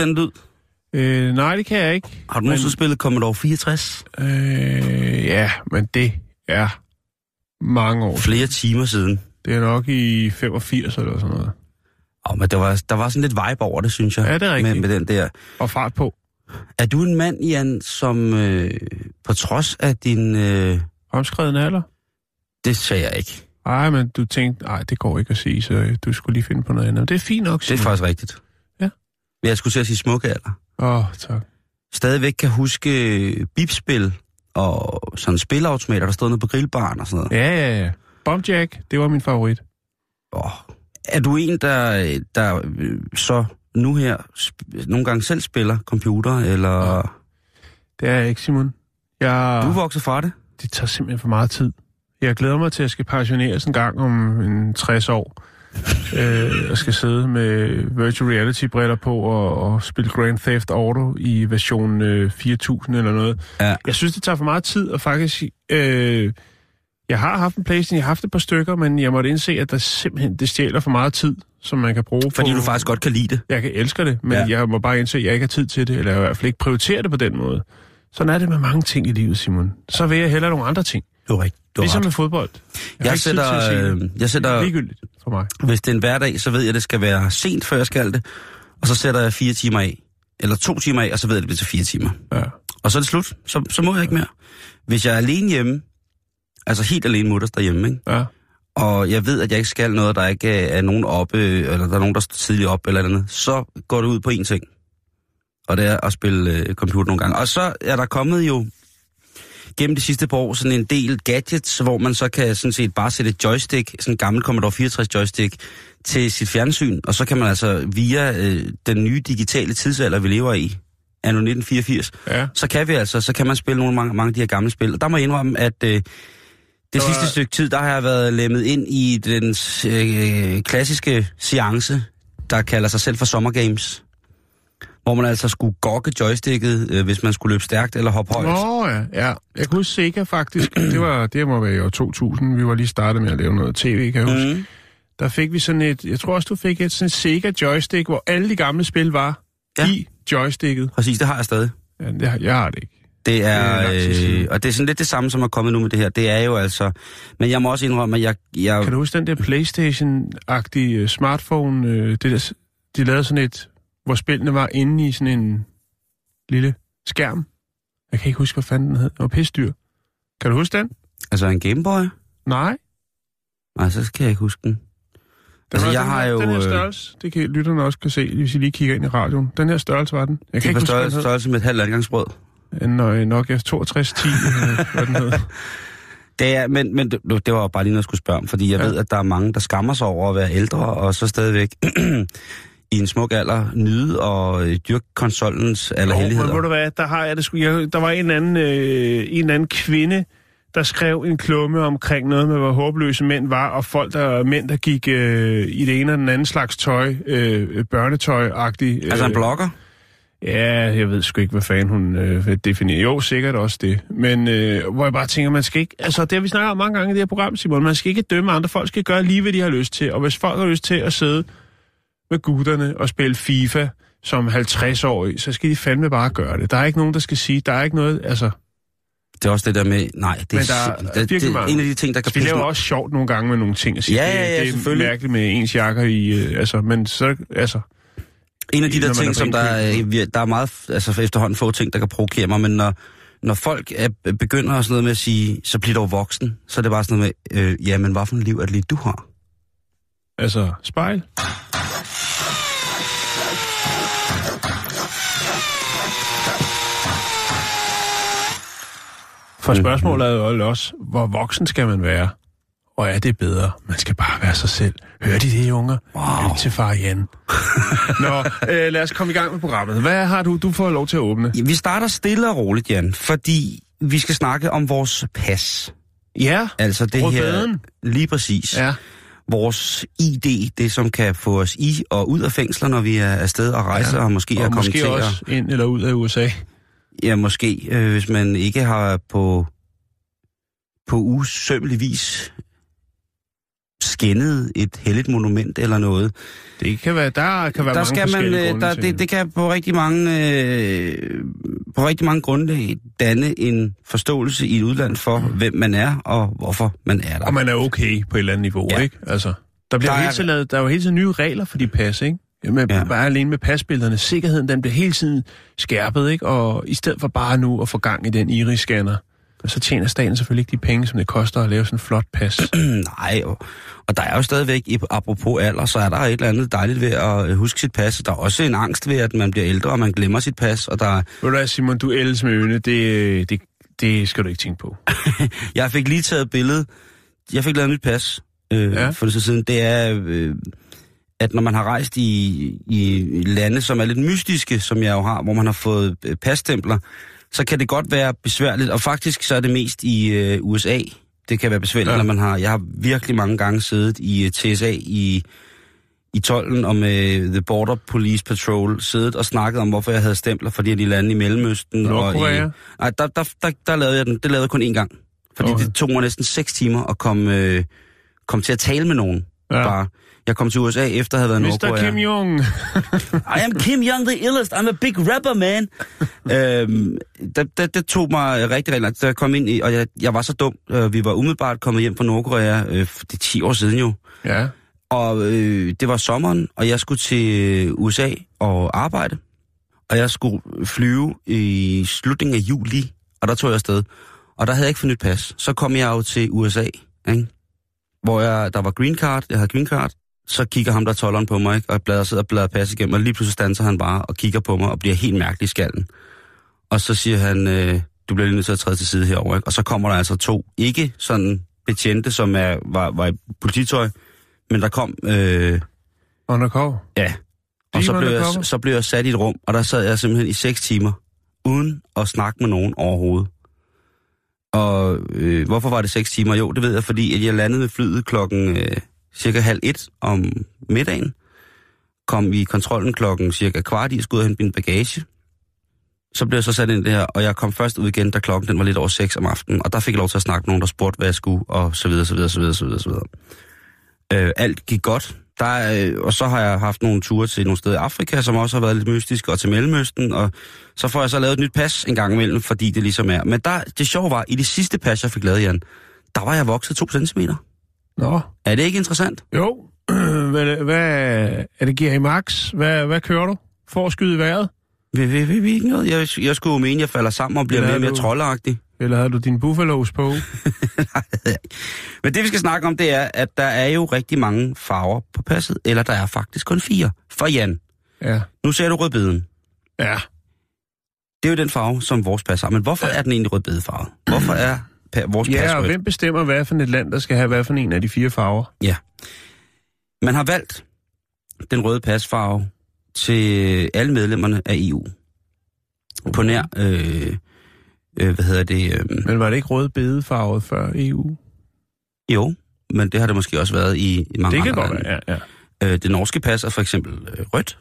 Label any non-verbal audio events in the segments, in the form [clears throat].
Huske den lyd? Øh, nej, det kan jeg ikke. Har du nogensinde spillet Commodore 64? Øh, ja, men det er mange år. Flere timer siden. Det er nok i 85 eller sådan noget. Oh, men der var, der var sådan lidt vibe over det, synes jeg. Ja, det er rigtigt. Med, med den der. Og fart på. Er du en mand, Jan, som øh, på trods af din... Øh, Omskreden alder? det sagde jeg ikke. Ej, men du tænkte, nej, det går ikke at sige, så du skulle lige finde på noget andet. Det er fint nok, Det er Simon. faktisk rigtigt. Jeg skulle til at sige smukke alder. Åh, oh, tak. Stadigvæk kan huske øh, bipspil og sådan spilautomater, der stod nede på grillbaren og sådan noget. Ja, ja, ja. Bombjack, det var min favorit. Oh. Er du en, der, der øh, så nu her nogle gange selv spiller computer, eller... Det er jeg ikke, Simon. Jeg, Du er vokset fra det? det tager simpelthen for meget tid. Jeg glæder mig til, at jeg skal pensioneres en gang om en 60 år. Øh, jeg skal sidde med virtual reality-briller på og, og spille Grand Theft Auto i version øh, 4000 eller noget. Ja. Jeg synes, det tager for meget tid, og faktisk... Øh, jeg har haft en Playstation, jeg har haft et par stykker, men jeg måtte indse, at der simpelthen det stjæler for meget tid, som man kan bruge Fordi på... du faktisk godt kan lide det. Jeg kan elsker det, men ja. jeg må bare indse, at jeg ikke har tid til det, eller jeg i hvert fald ikke prioriterer det på den måde. Sådan er det med mange ting i livet, Simon. Så vil jeg hellere nogle andre ting. Er rigtigt. Du Ligesom med fodbold. Jeg, Jeg sætter, øh, jeg sætter, er ligegyldigt for mig. hvis det er en hverdag, så ved jeg, at det skal være sent, før jeg skal det. Og så sætter jeg fire timer af. Eller to timer af, og så ved jeg, at det bliver til fire timer. Ja. Og så er det slut. Så, så må jeg ikke mere. Hvis jeg er alene hjemme, altså helt alene mutters derhjemme, ikke? Ja. og jeg ved, at jeg ikke skal noget, der ikke er nogen oppe, eller der er nogen, der står tidligt op, eller andet, så går det ud på én ting. Og det er at spille øh, computer nogle gange. Og så er der kommet jo gennem de sidste par år sådan en del gadgets, hvor man så kan sådan set bare sætte et joystick, sådan en gammel Commodore 64 joystick, til sit fjernsyn, og så kan man altså via øh, den nye digitale tidsalder, vi lever i, anno 1984, ja. så kan vi altså, så kan man spille nogle mange, mange af de her gamle spil. Og der må jeg indrømme, at øh, det var- sidste stykke tid, der har jeg været lemmet ind i den øh, klassiske seance, der kalder sig selv for Summer Games. Hvor man altså skulle gokke joysticket, øh, hvis man skulle løbe stærkt eller hoppe højt. Nå ja, ja. Jeg kan huske Sega faktisk. [clears throat] Det, var, det må være i år 2000. Vi var lige startet med at lave noget tv, kan jeg huske. Mm. Der fik vi sådan et, jeg tror også, du fik et sådan et Sega joystick, hvor alle de gamle spil var Ja. i joysticket. Præcis, det har jeg stadig. Ja, det, har- jeg har det ikke. Det er, øh, og det er sådan lidt det samme, som er kommet nu med det her. Det er jo altså, men jeg må også indrømme, at jeg, jeg Kan du huske den der Playstation-agtige øh, smartphone? Øh, det der, de lavede sådan et, hvor spillene var inde i sådan en lille skærm. Jeg kan ikke huske, hvad fanden den hed. Det var pisdyr. Kan du huske den? altså en Gameboy? Nej. Nej, så skal jeg ikke huske den. Den Altså, var jeg den har her, jo, Den her øh, størrelse, det kan lytterne også kan se, hvis I lige kigger ind i radioen. Den her størrelse var den. Jeg Det kan ikke på huske, størrelse, den størrelse med et halvt adgangsbrød. En øh, Nokia 6210, øh, hvad den hed. [laughs] Det er, men, men det, det var bare lige noget, jeg skulle spørge om, fordi jeg. Ja. ved, at der er mange, der skammer sig over at være ældre, og så stadigvæk [clears throat] i en smuk alder nyde og øh, dyrke konsolens Jo, men allerhelligheder. ved du hvad, der har jeg det sgu. Jeg, der var en anden, øh, en anden kvinde, der skrev en klumme omkring noget med, hvor håbløse mænd var, og folk, der mænd, der gik øh, i det ene og den anden slags tøj, øh, børnetøj-agtigt. Øh, Altså en blogger? Ja, jeg ved sgu ikke, hvad fanden hun øh, vil definere. Jo, sikkert også det. Men øh, hvor jeg bare tænker, man skal ikke... Altså, det har vi snakket om mange gange i det her program, Simon. Man skal ikke dømme andre. Folk skal gøre lige, hvad de har lyst til. Og hvis folk har lyst til at sidde med gutterne og spille FIFA som 50-årige, så skal de fandme bare gøre det. Der er ikke nogen, der skal sige... Der er ikke noget... Altså, Det er også det der med, nej, det er, Men der er det, det, er mange. en af de ting, der kan vi pisse laver også sjovt nogle gange med nogle ting. At sige, Ja, ja, ja, det, det er mærkeligt med ens jakker i... Øh, altså, men så... Altså, En af de der er ting, som der er, vi- der er meget, altså efterhånden få ting, der kan provokere mig, men når, når folk er, begynder sådan noget med at sige, så bliver du voksen, så er det bare sådan noget med, øh, ja, men hvad for en liv er det lige, du har? altså spejl. For spørgsmålet er jo også, hvor voksen skal man være? Og er det bedre? Man skal bare være sig selv. Hør de det, unger? Wow. Lyt til far Jan. [laughs] Nå, øh, lad os komme i gang med programmet. Hvad har du? Du får lov til at åbne. Ja, Vi starter stille og roligt, Jan, fordi vi skal snakke om vores pas. Ja, Altså det her... Lige præcis. ja. Vores ID, det som kan få os i og ud af fængsler, når vi er afsted og rejser, ja. og måske er Og kommet måske til også ind eller ud af USA. Ja, måske, øh, hvis man ikke har på, på usømmelig vis skændet et helligt monument eller noget. Det kan være, der kan være der mange skal man, øh, der, det, det kan på rigtig mange øh, på rigtig mange grunde danne en forståelse i et udland for, mm. hvem man er og hvorfor man er der. Og man er okay på et eller andet niveau, Ja. ikke? Altså, der, bliver der, er- hele tiden lavet, der er jo hele tiden nye regler for de pas, ikke? Jamen, Ja. Bare alene med pasbillederne. Sikkerheden, den bliver hele tiden skærpet, ikke? Og i stedet for bare nu at få gang i den iris-scanner, så tjener staten selvfølgelig ikke de penge, som det koster at lave sådan en flot pas. [clears throat] Nej, og, og der er jo stadigvæk, i- apropos alder, så er der et eller andet dejligt ved at øh, huske sit pas. Der er også en angst ved, at man bliver ældre, og man glemmer sit pas. Og der, er- Ved du hvad, Simon, du ældes med øjne, det, det, det skal du ikke tænke på. [laughs] jeg fik lige taget et billede. Jeg fik lavet mit pas øh. Ja. for det så siden. Det er, øh, at når man har rejst i, i lande, som er lidt mystiske, som jeg jo har, hvor man har fået øh, passtempler, så kan det godt være besværligt. Og faktisk så er det mest i øh, USA, det kan være besværligt, ja. Når man har... Jeg har virkelig mange gange siddet i øh, TSA i, i tolden og med The Border Police Patrol, siddet og snakket om, hvorfor jeg havde stempler for de lande i Mellemøsten. Og i, Nordkorea? nej, der, der, der, der lavede jeg den. Det lavede jeg kun én gang. Fordi okay. Det tog mig næsten seks timer at komme, øh, komme til at tale med nogen. Ja. Bare. Jeg kom til USA efter at have været i Mr. Nordkorea. Kim Jong. [laughs] I am Kim Young the illest. I'm a big rapper, man. øhm, det, det, det tog mig rigtig, rigtig langt. Da jeg kom ind i, og jeg, jeg var så dum. Øh, vi var umiddelbart kommet hjem fra Nordkorea. Øh, det er 10 år siden jo. Ja. Og øh, det var sommeren, og jeg skulle til USA og arbejde. Og jeg skulle flyve i slutningen af juli, og der tog jeg afsted. Og der havde jeg ikke fornyet pas. Så kom jeg jo til USA, ikke? Hvor jeg, der var green card, jeg havde green card. Så kigger ham der tolleren på mig, ikke? og jeg bladrer, sidder og bladrer pas igennem, og lige pludselig standser han bare og kigger på mig og bliver helt mærkelig i skallen. Og så siger han, øh, du bliver lige nødt til at træde til side herover, ikke? Og så kommer der altså to, ikke sådan betjente, som er, var, var i polititøj, men der kom, øh, Undercover. ja. Og så blev, jeg, så blev jeg sat i et rum, og der sad jeg simpelthen i seks timer, uden at snakke med nogen overhovedet. Og øh, hvorfor var det 6 timer? Jo, det ved jeg, fordi at jeg landede med flyet klokken øh, cirka halv et om middagen. Kom i kontrollen klokken cirka kvart i, og skulle ud og hente min bagage. Så blev jeg så sat ind det her, og jeg kom først ud igen, da klokken den var lidt over 6 om aftenen. Og der fik jeg lov til at snakke med nogen, der spurgte, hvad jeg skulle, og så videre, så videre, så videre, så videre, så videre. Øh, alt gik godt. Der er, øh, og så har jeg haft nogle ture til nogle steder i Afrika, som også har været lidt mystiske, og til Mellemøsten, og så får jeg så lavet et nyt pas en gang imellem, fordi det ligesom er. Men der, det sjove var, i det sidste pas, jeg fik lavet, Jan, der var jeg vokset to centimeter. Nå. Er det ikke interessant? Jo. [clears throat] hvad, hvad er det giver i max? Hvad, hvad kører du? For at skyde i vejret? Vi, vi, vi, vi, ikke noget. Jeg, jeg skulle jo mene, jeg falder sammen og bliver mere er og mere troldagtig. Eller havde du din buffalos på? [laughs] Men det, vi skal snakke om, det er, at der er jo rigtig mange farver på passet, eller der er faktisk kun fire. For Jan, Ja. nu ser du rødbeden. Ja. Det er jo den farve, som vores pas har. Men hvorfor er den egentlig rødbedefarvet? Hvorfor er vores pas Ja, og hvem bestemmer, hvad for et land, der skal have hvad for en af de fire farver? Ja. Man har valgt den røde pasfarve til alle medlemmerne af EU. På nær, øh, øh, hvad hedder det, øh, Men var det ikke rød bedefarvet før EU? jo, men det har det måske også været i, i mange Det kan andre godt være, ja. ja. Øh, det norske pas er for eksempel øh, rødt,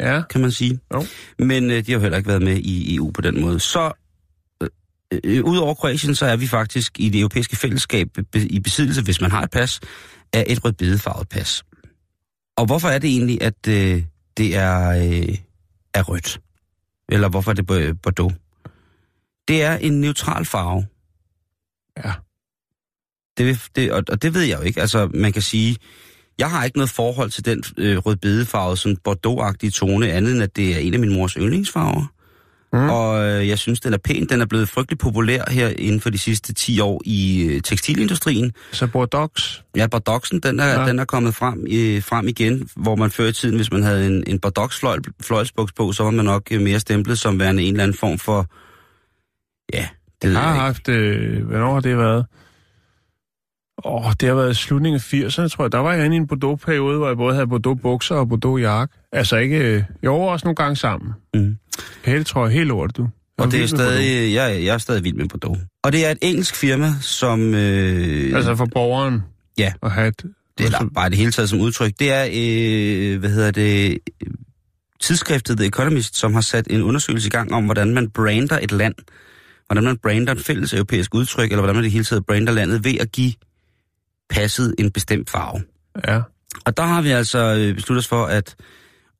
Ja, kan man sige. Jo. Men øh, de har jo heller ikke været med i EU på den måde. Så øh, øh, udover Kroatien, så er vi faktisk i det europæiske fællesskab be- i besiddelse, hvis man har et pas, af et rødbedefarvet pas. Og hvorfor er det egentlig, at øh, det er, øh, er rødt? Eller hvorfor er det Bo- Bordeaux? Det er en neutral farve. ja. Det, det, og, og det ved jeg jo ikke. Altså, man kan sige, jeg har ikke noget forhold til den øh, rødbedefarvede, sådan Bordeaux-agtige tone, andet end at det er en af min mors yndlingsfarver. Mm. Og øh, jeg synes, den er pæn. Den er blevet frygtelig populær her inden for de sidste 10 år i øh, tekstilindustrien. Så Bordeaux. Ja, Bordeauxen, den er, ja. Den er kommet frem, øh, frem igen, hvor man før i tiden, hvis man havde en, en Bordeaux-fløjlsbuks på, så var man nok øh, mere stemplet som værende en eller anden form for, ja, Det Jeg har jeg haft, øh, hvornår har det været? Åh, det har været slutningen af 80'erne, tror jeg. Der var jeg inde i en Bordeaux-periode, hvor jeg både havde Bordeaux-bukser og Bordeaux-jakke. Altså ikke... Øh, jo, også nogle gange sammen. Mm. Hele tror jeg helt lort, du. Og det er stadig, jeg, jeg er stadig vild med Bordeaux. Og det er et engelsk firma, som... Øh, Altså for borgeren Ja. at have et... det er bare det hele taget som udtryk. Det er, øh, hvad hedder det, tidsskriftet The Economist, som har sat en undersøgelse i gang om, hvordan man brander et land. Hvordan man brander et fælles europæisk udtryk, eller hvordan man det hele taget brander landet ved at give passet en bestemt farve. Ja. Og der har vi altså øh, besluttet os for, at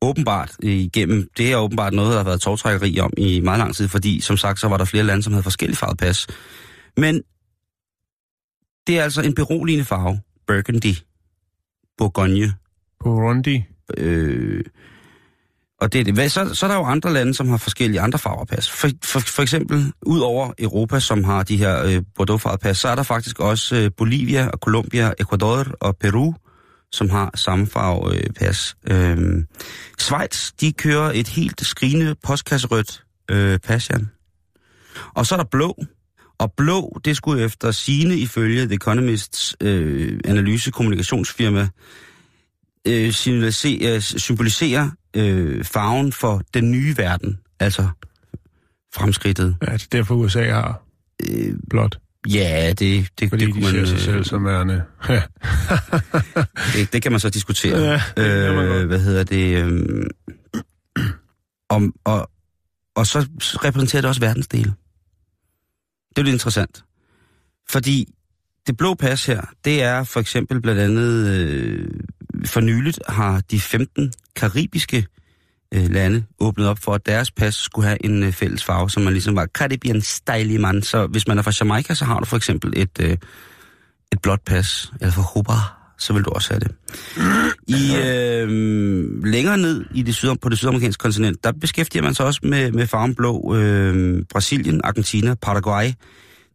åbenbart igennem, det er åbenbart noget, der har været togtrækkeri om i meget lang tid, fordi som sagt, så var der flere lande, som havde forskellige farvet pas. Men det er altså en beroligende farve, Burgundy, Bourgogne, Burundi. øh, og det er det. Så, så er der jo andre lande, som har forskellige andre farver pas. For, for, for eksempel, ud over Europa, som har de her øh, Bordeaux-farvede pas, så er der faktisk også øh, Bolivia og Colombia, Ecuador og Peru, som har samme farve øh, pas. Øh, Schweiz, de kører et helt skrigende postkasserødt øh, pas, Jan. Og så er der blå. Og blå, det skulle efter sine ifølge The Economists øh, analyse-kommunikationsfirma øh, symbolisere, symbolisere øh, farven for den nye verden, altså fremskridtet. Ja, det er derfor USA har Øh, blot. Ja, det, det, Fordi det, de kunne ser man, sig øh, selv som værende... [laughs] Det, det kan man så diskutere. Ja, det man godt. hvad hedder det? Øh, om, og, og så repræsenterer det også verdensdele. Det er lidt interessant. Fordi det blå pas her, det er for eksempel blandt andet, øh, for nyligt har de 15 karibiske øh, lande åbnet op for, at deres pas skulle have en øh, fælles farve, som man ligesom var Caribbean style man. Så hvis man er fra Jamaica, så har du for eksempel et, øh, et blåt pas, eller fra Cuba, så vil du også have det. I øh, længere ned i det syd, på det sydamerikanske kontinent, der beskæftiger man sig også med, med farven blå. Øh, Brasilien, Argentina, Paraguay,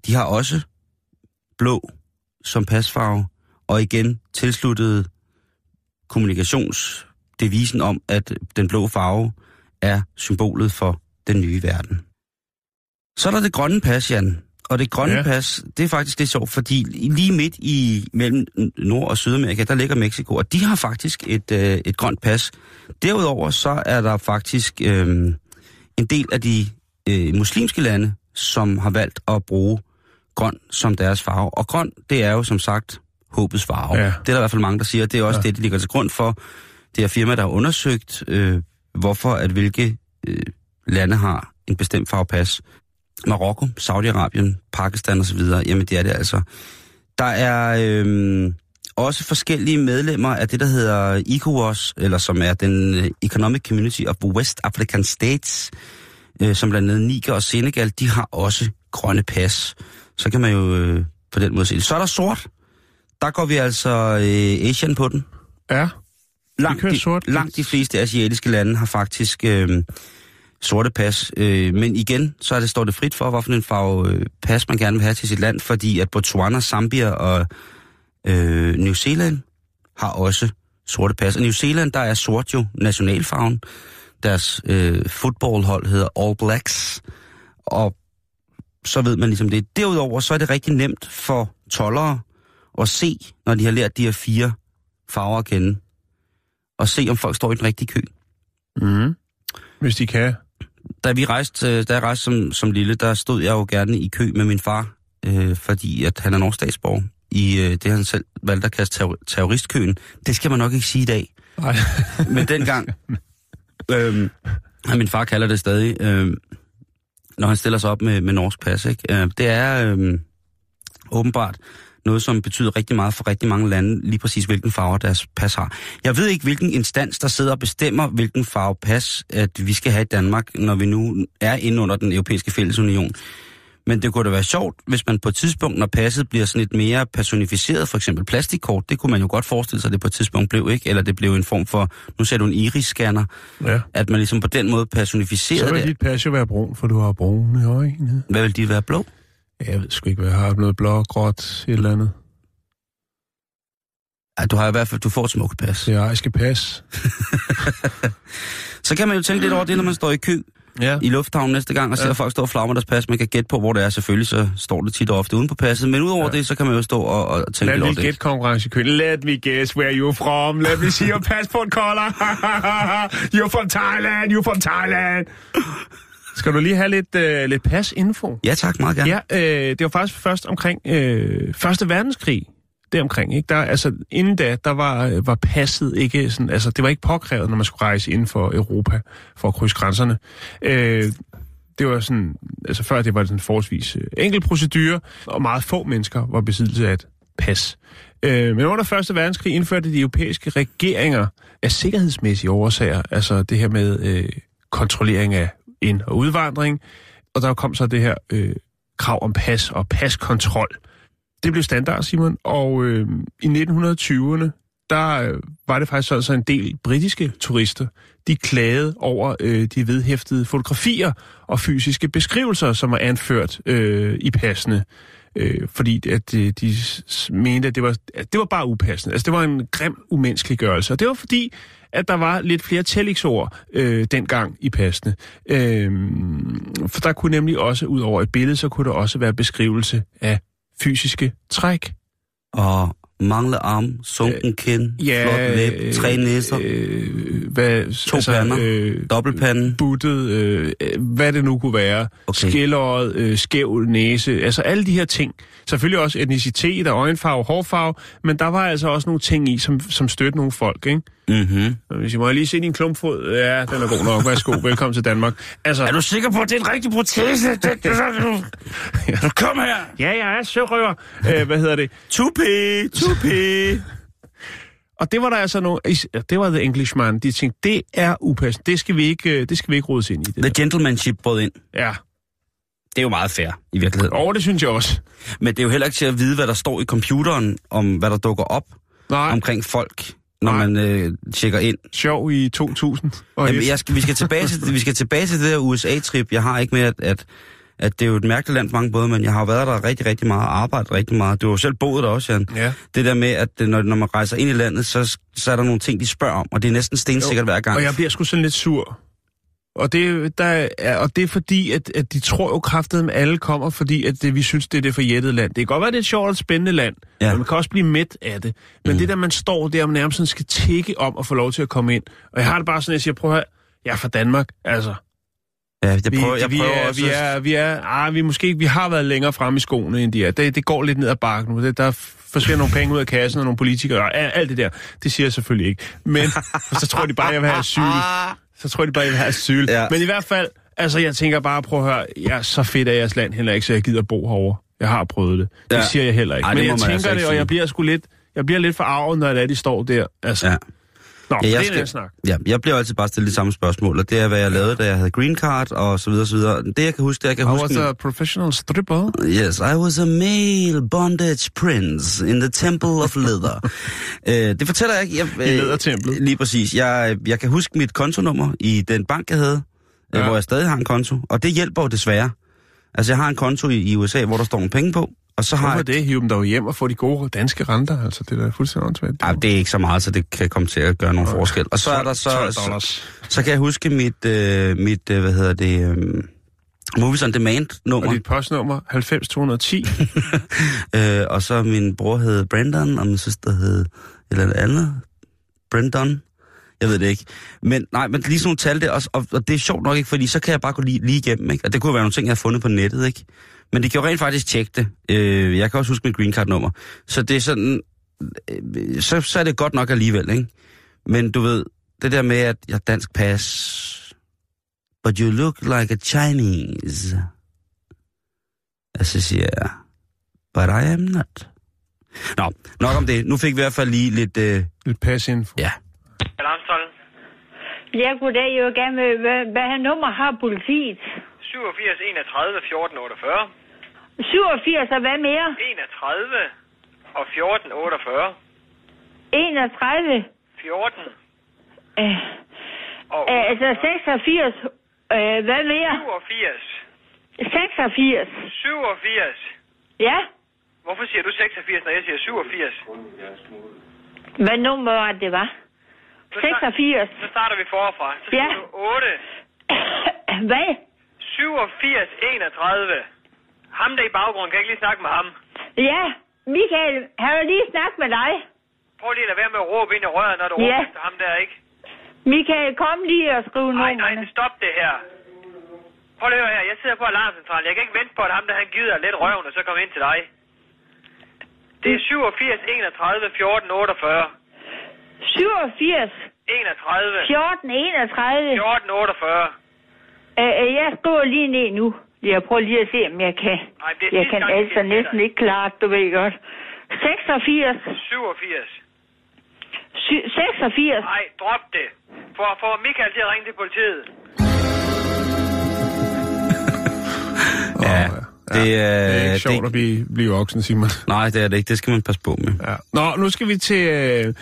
de har også blå som pasfarve, og igen tilsluttet kommunikationsdevisen om, at den blå farve er symbolet for den nye verden. Så er der det grønne pas, Jan. Og det grønne Ja. pas, det er faktisk lidt sjovt, fordi lige midt i mellem Nord- og Sydamerika, der ligger Mexico, og de har faktisk et, øh, et grønt pas. Derudover så er der faktisk øh, en del af de øh, muslimske lande, som har valgt at bruge grøn som deres farve. Og grøn, det er jo som sagt håbets farve. Ja. Det er der i hvert fald mange, der siger. Det er også ja. det, de ligger til grund for. Det er firma, der har undersøgt, øh, hvorfor at hvilke øh, lande har en bestemt farvepas. Marokko, Saudi-Arabien, Pakistan osv., jamen det er det altså. Der er øh, også forskellige medlemmer af det, der hedder ECOWAS, eller som er den øh, Economic Community of West African States, øh, som blandt andet Niger og Senegal, de har også grønne pas. Så kan man jo øh, på den måde se det. Så er der sort. Der går vi altså øh, Asian på den. Ja, Langt de, sort. langt de fleste asiatiske lande har faktisk øh, sorte pas. Øh, men igen, så er det, står det frit for, hvorfor en farve øh, pas man gerne vil have til sit land, fordi at Botswana, Zambia og øh, New Zealand har også sorte pas. Og New Zealand, der er sort jo nationalfarven. Deres øh, fodboldhold hedder All Blacks, og så ved man ligesom det. Derudover så er det rigtig nemt for tollere at se, når de har lært de her fire farver at kende, og se, om folk står i den rigtige kø. mm. hvis de kan. Da vi rejste, øh, da jeg rejste som, som lille, der stod jeg jo gerne i kø med min far, øh, fordi at han er norsk statsborger, i øh, det han selv valgte at kaste terror- terroristkøen. Det skal man nok ikke sige i dag. Nej. [laughs] Men dengang, øh, min far kalder det stadig, øh, når han stiller sig op med, med norsk pas, ikke? Øh, det er øh, åbenbart noget, som betyder rigtig meget for rigtig mange lande, lige præcis hvilken farve deres pas har. Jeg ved ikke, hvilken instans, der sidder og bestemmer, hvilken farve pas, at vi skal have i Danmark, når vi nu er inde under den europæiske fællesunion. Men det kunne da være sjovt, hvis man på et tidspunkt, når passet bliver sådan lidt mere personificeret, for eksempel plastikkort, det kunne man jo godt forestille sig, at det på et tidspunkt blev, ikke? Eller det blev en form for, nu ser du en iris-scanner, Ja. at man ligesom på den måde Så personificerede vil det. dit pas jo være brun, for du har brune øjne. Hvad vil de være blå? Jeg ved sgu ikke, hvad jeg har. Noget blå, gråt, et eller andet. Ja, du har i hvert fald, du får et smukt pas. Er, jeg skal pas. [laughs] Så kan man jo tænke lidt over det, når man står i kø. Ja. i lufthavnen næste gang, og ser Ja. ja. folk stå og flagre med deres pas. Man kan gætte på, hvor det er. Selvfølgelig så står det tit og ofte uden på passet. Men udover Ja. ja. det, så kan man jo stå og, og tænke Lad lidt over det. get konkurrence i køen. Let me guess where you're from. Let me see your passport color. [laughs] you're from Thailand. You're from Thailand. Skal du lige have lidt, øh, lidt pasinfo? Ja tak, meget gerne. Ja, øh, det var faktisk først omkring øh, Første Verdenskrig. Det omkring, ikke? Der, altså, inden da, der var, øh, var passet ikke sådan, altså, det var ikke påkrævet, når man skulle rejse inden for Europa for at krydse grænserne. Øh, det var sådan, altså før det var sådan forholdsvis øh, enkel procedure, og meget få mennesker var besiddelse af et pas. Øh, men under Første Verdenskrig indførte de europæiske regeringer af sikkerhedsmæssige årsager, altså det her med øh, kontrollering af ind- og udvandring, og der kom så det her øh, krav om pas og paskontrol. Det blev standard, Simon, og øh, i 1920'erne, der øh, var det faktisk altså en del britiske turister, de klagede over øh, de vedhæftede fotografier og fysiske beskrivelser, som var anført øh, i passene. Øh, fordi at de, de mente, at det var, at det var bare upassende. Altså, det var en grim umenneskeliggørelse. Og det var fordi, at der var lidt flere tælliksord øh, dengang i passene. Øh, for der kunne nemlig også, ud over et billede, så kunne der også være beskrivelse af fysiske træk. Og mangle arm, sunken kind, flot læb, tre næser, Øh, hvad, To pander. Øh, dobbeltpanden. buttet, øh, hvad det nu kunne være. Okay. Skilleret, øh, skæv næse, altså alle de her ting. Selvfølgelig også etnicitet og øjenfarve, hårfarve, men der var altså også nogle ting i, som, som stødte nogle folk, ikke? Mm-hmm. Hvis jeg må lige se din klumpfod, ja, den er god nok, værsgo, [laughs] velkommen til Danmark. Altså, Er du sikker på, at det er en rigtig protese? Det, det, det, kom her! ja, jeg er sørøver. Øh, hvad hedder det? Tupi, tupi. [laughs] Og det var der altså nogle, det var The Englishman, de tænkte, det er upassende, det skal vi ikke, øh, det skal vi ikke rodes ind i. Det The gentlemanship brød ind. der. Ja, Det er jo meget fair, i virkeligheden. og det synes jeg også. Men det er jo heller ikke til at vide, hvad der står i computeren, om hvad der dukker op Nej, omkring folk, når Nej. man øh, tjekker ind. sjov i 2000. Og Jamen, jeg skal, vi, skal tilbage til, vi skal tilbage til det der USA-trip. Jeg har ikke med, at, at, at det er jo et mærkeligt land på mange både, men jeg har jo været der rigtig, rigtig meget og arbejdet rigtig meget. Du har jo selv boet der også, Jan. Ja. Det der med, at når, når man rejser ind i landet, så, så er der nogle ting, de spørger om, og det er næsten stensikkert hver gang. Og jeg bliver sgu sådan lidt sur. Og det, der er, og det er fordi, at, at de tror jo kraftet, at alle kommer, fordi at det, vi synes, det er det forjættede land. Det kan godt være, det er et sjovt og spændende land, ja. Men man kan også blive mæt af det. Men mm. det der, man står der og nærmest sådan skal tække om at få lov til at komme ind. Og jeg har det bare sådan, at jeg siger, prøv at høre, jeg er fra Danmark, altså. Ja, jeg Vi, prøver, jeg vi, prøver er, også... vi er, vi er, ah, vi, måske, ikke- vi har været længere fremme i skoene, end de er. Det, det går lidt ned ad bakken nu. Det, der forsvinder nogle penge ud af kassen og nogle politikere og alt det der. Det siger jeg selvfølgelig ikke. Men [laughs] så tror de bare, at jeg vil have asyl. Så tror de bare, jeg vil have asyl. Ja. Men i hvert fald, altså jeg tænker bare, prøv at høre, jeg er så fedt af jeres land heller ikke, så jeg gider bo herovre. Jeg har prøvet det. Det Ja. siger jeg heller ikke. Ej, Men jeg tænker altså det, og jeg bliver sgu lidt, jeg bliver lidt forarvet, når det er, de står der. Altså, Ja. Nå, Ja, det jeg er en snak. Ja, jeg bliver altid bare stillet de samme spørgsmål, og det er, hvad jeg lavede, da jeg havde green card, og så videre, så videre. Det, jeg kan huske, det jeg kan I huske... was a professional stripper. Yes, I was a male bondage prince in the temple of leather. [laughs] øh, det fortæller jeg ikke. Jeg, I lædertemplet. Lige præcis. Jeg, jeg kan huske mit kontonummer i den bank, jeg havde, ja. Ja. hvor jeg stadig har en konto, og det hjælper jo desværre. Altså, jeg har en konto i, i USA, hvor der står nogle penge på, og så har Hvorfor jeg... det? Hive dem dog hjem og få de gode danske renter. Altså, det er da fuldstændig åndssvagt. Ej, det er ikke så meget, så det kan komme til at gøre nogen forskel. Og så er der så... 12 så, så kan jeg huske mit, øh, mit øh, hvad hedder det, øh, Movies on Demand nummer. Og dit postnummer 90210. [laughs] Øh, og så min bror hed Brandon, og min søster hed et eller andet. Brandon. Jeg ved det ikke. Men nej, men lige sådan nogle tal der, og, og, og det er sjovt nok ikke, fordi så kan jeg bare gå lige, lige igennem, ikke? Og det kunne være nogle ting, jeg har fundet på nettet, ikke? Men det kan jo rent faktisk tjekke det. Øh, jeg kan også huske mit green card nummer. Så det er sådan, øh, så, så er det godt nok alligevel, ikke? Men du ved, det der med, at jeg har dansk pas, but you look like a Chinese. Og så siger jeg, but I am not. Nå, nok om det. Nu fik vi i hvert fald lige lidt... Øh, Lidt pasinfo. ja. Alarmstollen. Ja, goddag. Jeg vil gerne med, hvad, hvad her nummer har politiet? 87 31 14 48. 87 og hvad mere? 31 og 14 48. 31. 14 Øh, og øh, altså 86. Øh, hvad mere? 87. 86. 87. Ja. Hvorfor siger du 86, når jeg siger 87? Hvad nummer var det var? Så start- 86. Så starter vi forfra. Så Ja. siger du 8. [coughs] Hvad? 87 31. Ham der i baggrunden, kan jeg ikke lige snakke med ham? Ja, Michael, har jeg lige snakket med dig? Prøv lige at lade være med at råbe ind i røret, når du Ja. råber efter ham der, ikke? Michael, kom lige og skriv Nej, nej, numrene. stop det her. Prøv lige at høre her. Jeg sidder på alarmcentralen. Jeg kan ikke vente på, at ham der han gider lidt røven, og så kommer ind til dig. Det er 87 31 14 48. 87 31 14 31. 14 48. Øh, øh, jeg skriver lige ned nu. Jeg prøver lige at se, om jeg kan. Nej, det er Jeg kan gang, altså næsten ikke klare du ved godt. 86. 87. Sy- 86. Nej, drop det. For, for Michael til at ringe til politiet. [laughs] Ja, det er... Det er ikke sjovt det, at blive, blive voksen, Simon. Nej, det er det ikke. Det skal man passe på med. Ja. Nå, nu skal vi til uh,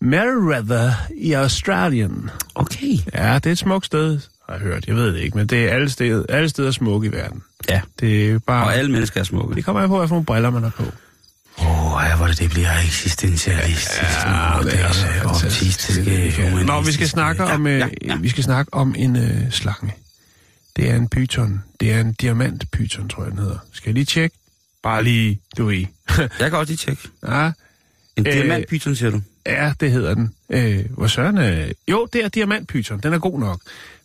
Merriweather i Australien. Okay. Ja, det er et smukt sted, har jeg hørt. Jeg ved det ikke, men det er alle steder, alle steder smukke i verden. Ja. Det er bare... Og alle mennesker er smukke. Det kommer an på, hvad for nogle briller man har på. Åh, oh, ja, hvor det, det bliver eksistentialistisk. Ja, det er så fantastisk. Nå, vi skal snakke om, øh, ja, ja. vi skal snakke om en øh, slange. Det er en python. Det er en diamantpython, tror jeg, den hedder. Skal jeg lige tjekke? Bare lige, du ved. Jeg kan også lige tjekke. ja, En Øh, diamantpyton, siger du? Ja, det hedder den. Øh, hvor søren øh, Jo, det er diamantpython. Den er god nok.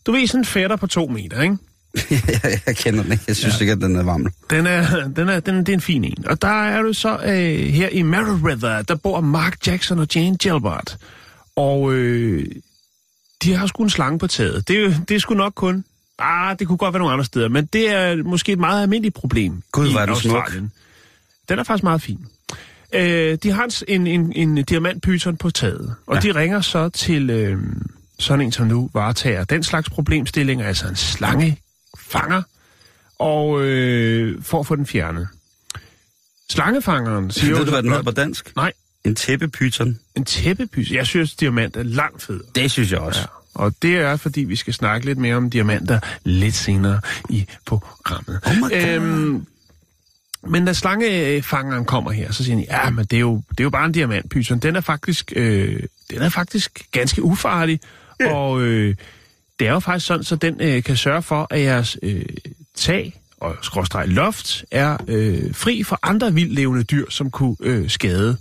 Du ved, sådan en fætter på to meter, ikke? [laughs] jeg, kender den ikke. Jeg synes ja. ikke, at den er varm. Den er, den er, den, det er en fin en. Og der er du så øh, her i Merriweather, der bor Mark Jackson og Jane Gilbert. Og øh, de har sgu en slange på taget. Det, det er sgu nok kun... Ah, det kunne godt være nogle andre steder, men det er måske et meget almindeligt problem. Gud, i er den smuk. Australien. Den er faktisk meget fin. Øh, de har en, en, en diamantpyton på taget, og ja. de ringer så til øh, sådan en, som nu varetager den slags problemstillinger, altså en slangefanger, og øh, for at få den fjernet. Slangefangeren siger Ved du, hvad den hedder på dansk? Nej, En tæppepyton. en tæppepys. Jeg synes, diamant er langt federe. Det synes jeg også. Ja. Og det er, fordi vi skal snakke lidt mere om diamanter lidt senere i programmet. Oh my God. Øhm, men da slangefangeren kommer her, så siger han, ja, men det er jo, det er jo bare en diamantpyton. Den er faktisk, øh, den er faktisk ganske ufarlig, yeah. og øh, det er jo faktisk sådan, så den øh, kan sørge for, at jeres øh, tag og skråstreg loft er øh, fri for andre vildlevende dyr, som kunne øh, skade.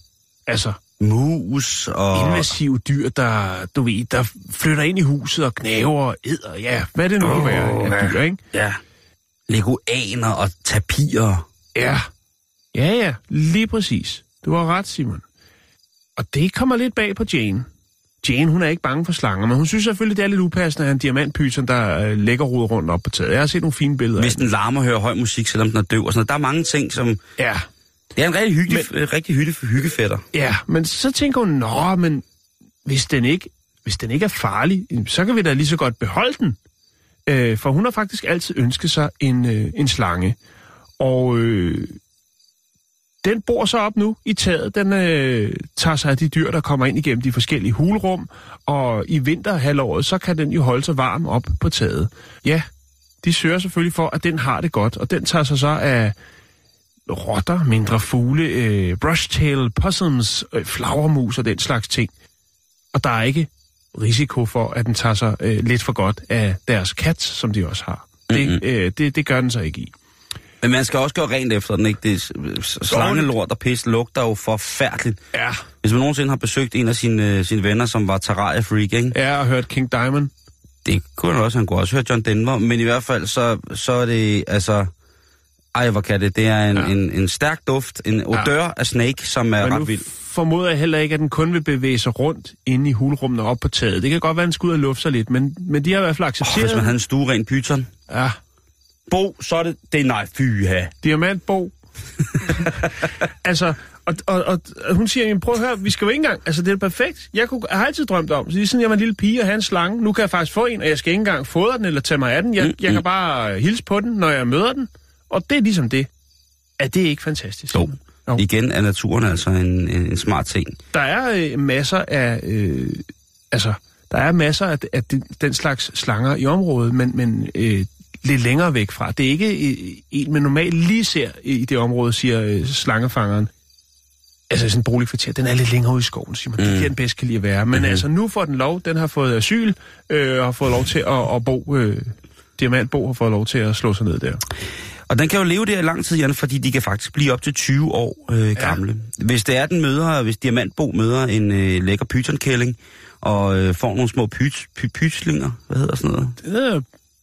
Altså Mus og... invasive dyr, der, du ved, der flytter ind i huset og knaver og æder, ja, hvad det nu kan være af dyr, ikke? Ja. Leguaner og tapirer. Ja. Ja, ja, lige præcis. Du har ret, Simon. Og det kommer lidt bag på Jane. Jane, hun er ikke bange for slanger, men hun synes selvfølgelig, det er lidt upassende, at en diamantpyton, der øh, lægger rodet rundt op på taget. Jeg har set nogle fine billeder Hvis den larmer og hører høj musik, selvom den er døv og sådan noget. Der er mange ting, som... Ja, Det er en rigtig hyggelig, men... rigtig hygge, hyggefætter. ja, men så tænker hun, nå, men hvis den ikke, hvis den ikke er farlig, så kan vi da lige så godt beholde den. Øh, for hun har faktisk altid ønsket sig en, øh, en slange. Og øh, den bor så op nu i taget. Den øh, tager sig af de dyr, der kommer ind igennem de forskellige hulrum. Og i vinterhalvåret, så kan den jo holde sig varm op på taget. Ja, de sørger selvfølgelig for, at den har det godt. Og den tager sig så af rotter, mindre fugle, øh, brushtail, possums, øh, flagermus og den slags ting. Og der er ikke risiko for, at den tager sig øh, lidt for godt af deres kat, som de også har. Det, øh, det, det gør den så ikke i. Men man skal også gøre rent efter den, ikke? Det er slangelort og pis lugter jo forfærdeligt. Ja. Hvis man nogensinde har besøgt en af sine, øh, sine venner, som var terraria-freak, ikke? Jeg har hørt King Diamond. Det kunne han også, han kunne også høre John Denver, men i hvert fald, så, så er det, altså... Ej, hvor kan det? Det er en, Ja. ja. en, en stærk duft, en odør ja. af snake, som er Men ret vild. formoder jeg heller ikke, at den kun vil bevæge sig rundt inde i hulrummene op på taget. Det kan godt være, at den skal ud og lufte sig lidt, men, men de har i hvert fald Oh, accepteret. hvis man havde en stueren pyton. Ja, Bo, så er det... Det er nej, fy ha. diamantbo. [laughs] altså, og, og, og, og hun siger, "Jamen, prøv at høre, vi skal jo ikke engang, altså det er perfekt. Jeg, kunne, jeg har altid drømt om, så lige siden jeg var en lille pige og have en slange, nu kan jeg faktisk få en, og jeg skal ikke engang fodre den eller tage mig af den. Jeg, jeg kan bare hilse på den, når jeg møder den, og det er ligesom det. Er det ikke fantastisk? Jo. Jo. Igen er naturen altså en, en, smart ting. Der er øh, masser af, øh, altså, der er masser af, af den, den slags slanger i området, men, men øh, lidt længere væk fra. Det er ikke øh, en, man normalt lige ser i det område, siger øh, slangefangeren. Altså sådan en boligkvarter, den er lidt længere ude i skoven, siger man. Det er der, den bedst kan lide at være. Men mm-hmm. altså, nu får den lov, den har fået asyl, øh, og har fået lov til at, at bo øh, Diamantbo har fået lov til at slå sig ned der. Og den kan jo leve der i lang tid, Jan, fordi de kan faktisk blive op til 20 år øh, gamle. Ja. Hvis det er, den møder, hvis Diamantbo møder en øh, lækker pytonkælling, og øh, får nogle små pyt, py, pytlinger, hvad hedder sådan noget? Det hedder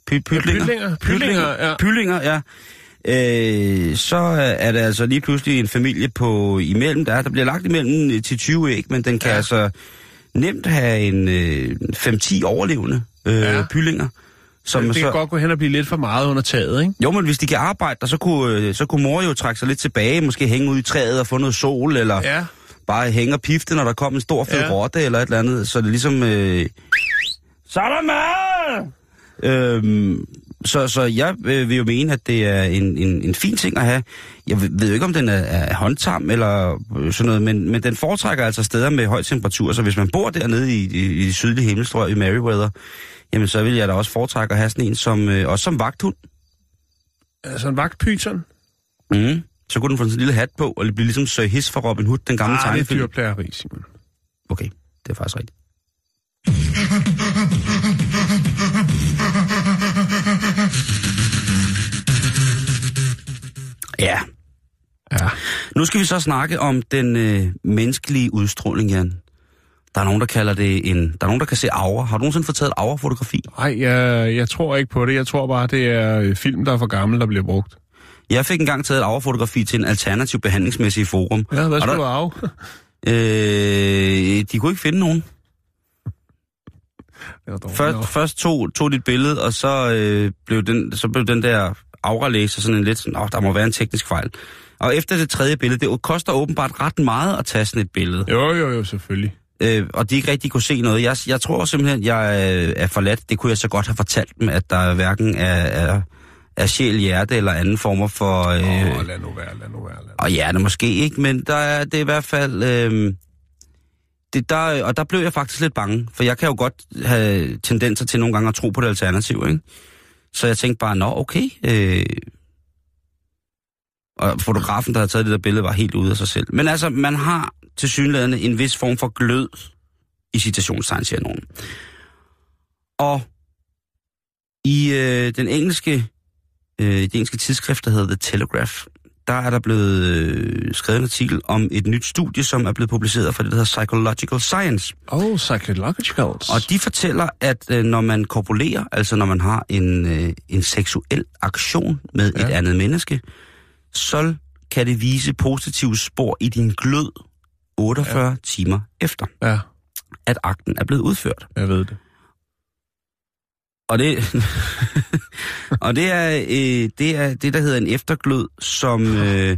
Py, pytlinger? Pyllinger. Pyllinger, ja. Pyllinger, ja. Øh, så er det altså lige pludselig en familie på imellem, der, er, der bliver lagt imellem øh, til 20 æg, men den kan ja. Ja. altså nemt have en øh, 5-10 overlevende øh, ja. Ja. pyllinger. Som det så, kan godt gå hen og blive lidt for meget under taget, ikke? Jo, men hvis de kan arbejde der, så kunne, øh, så kunne mor jo trække sig lidt tilbage, måske hænge ud i træet og få noget sol, eller ja. Ja. bare hænge og pifte, når der kom en stor fed ja. Ja. rotte eller et eller andet. Så det er ligesom... Øh, så er der mad! Øhm, så, så jeg øh, vil jo mene, at det er en, en, en fin ting at have. Jeg ved jo ikke, om den er, er håndtam eller øh, sådan noget, men, men den foretrækker altså steder med høj temperatur. Så hvis man bor dernede i, i, i de sydlige himmelstrøg i Meriwether, jamen så vil jeg da også foretrække at have sådan en som, øh, også som vagthund. Altså en vagtpyton. Mm. Så kunne den få sådan en lille hat på, og det bliver ligesom Sir Hiss fra Robin Hood, den gamle Ah, det er tegnefilm. dyrplageri, Simon. Okay, det er faktisk rigtigt. Ja, Ja. nu skal vi så snakke om den øh, menneskelige udstråling, Jan. Der er nogen, der kalder det en... Der er nogen, der kan se aura. Har du nogensinde fået taget et aura-fotografi? Nej, jeg, jeg tror ikke på det. Jeg tror bare, det er øh, film, der er for gammel, der bliver brugt. Jeg fik engang taget et aura-fotografi til en alternativ behandlingsmæssig forum. Ja, hvad skulle du af? Øh, de kunne ikke finde nogen. Først, nok. først tog, tog dit billede, og så, øh, blev den, så blev den der aura-læser sådan en lidt sådan, der må være en teknisk fejl. Og efter det tredje billede, det koster åbenbart ret meget at tage sådan et billede. Jo, jo, jo, selvfølgelig. Øh, og de ikke rigtig kunne se noget. Jeg, jeg tror simpelthen, jeg øh, er forladt. Det kunne jeg så godt have fortalt dem, at der hverken er, er, er sjæl, hjerte eller anden former for... Øh, oh, lad nu være, lad nu være. Lad nu. og hjerte måske ikke, men der er det er i hvert fald... Øh, det der, og der blev jeg faktisk lidt bange, for jeg kan jo godt have tendenser til nogle gange at tro på det alternativ, ikke? Så jeg tænkte bare, nå, okay. Øh, og fotografen, der havde taget det der billede, var helt ude af sig selv. Men altså, man har til synligheden en vis form for glød i citationstegn, siger nogen. Og i øh, den engelske, øh, det engelske tidsskrift, der hedder The Telegraph, der er der blevet øh, skrevet en artikel om et nyt studie, som er blevet publiceret fra det, der hedder Psychological Science. Oh, psychologicals. Og de fortæller, at øh, når man korpulerer, altså når man har en, øh, en seksuel aktion med ja. Et andet menneske, så kan det vise positive spor i din glød 48 ja. timer efter, Ja, at akten er blevet udført. jeg ved det. Og det, [laughs] og det er, øh, det er det, der hedder en efterglød, som, øh,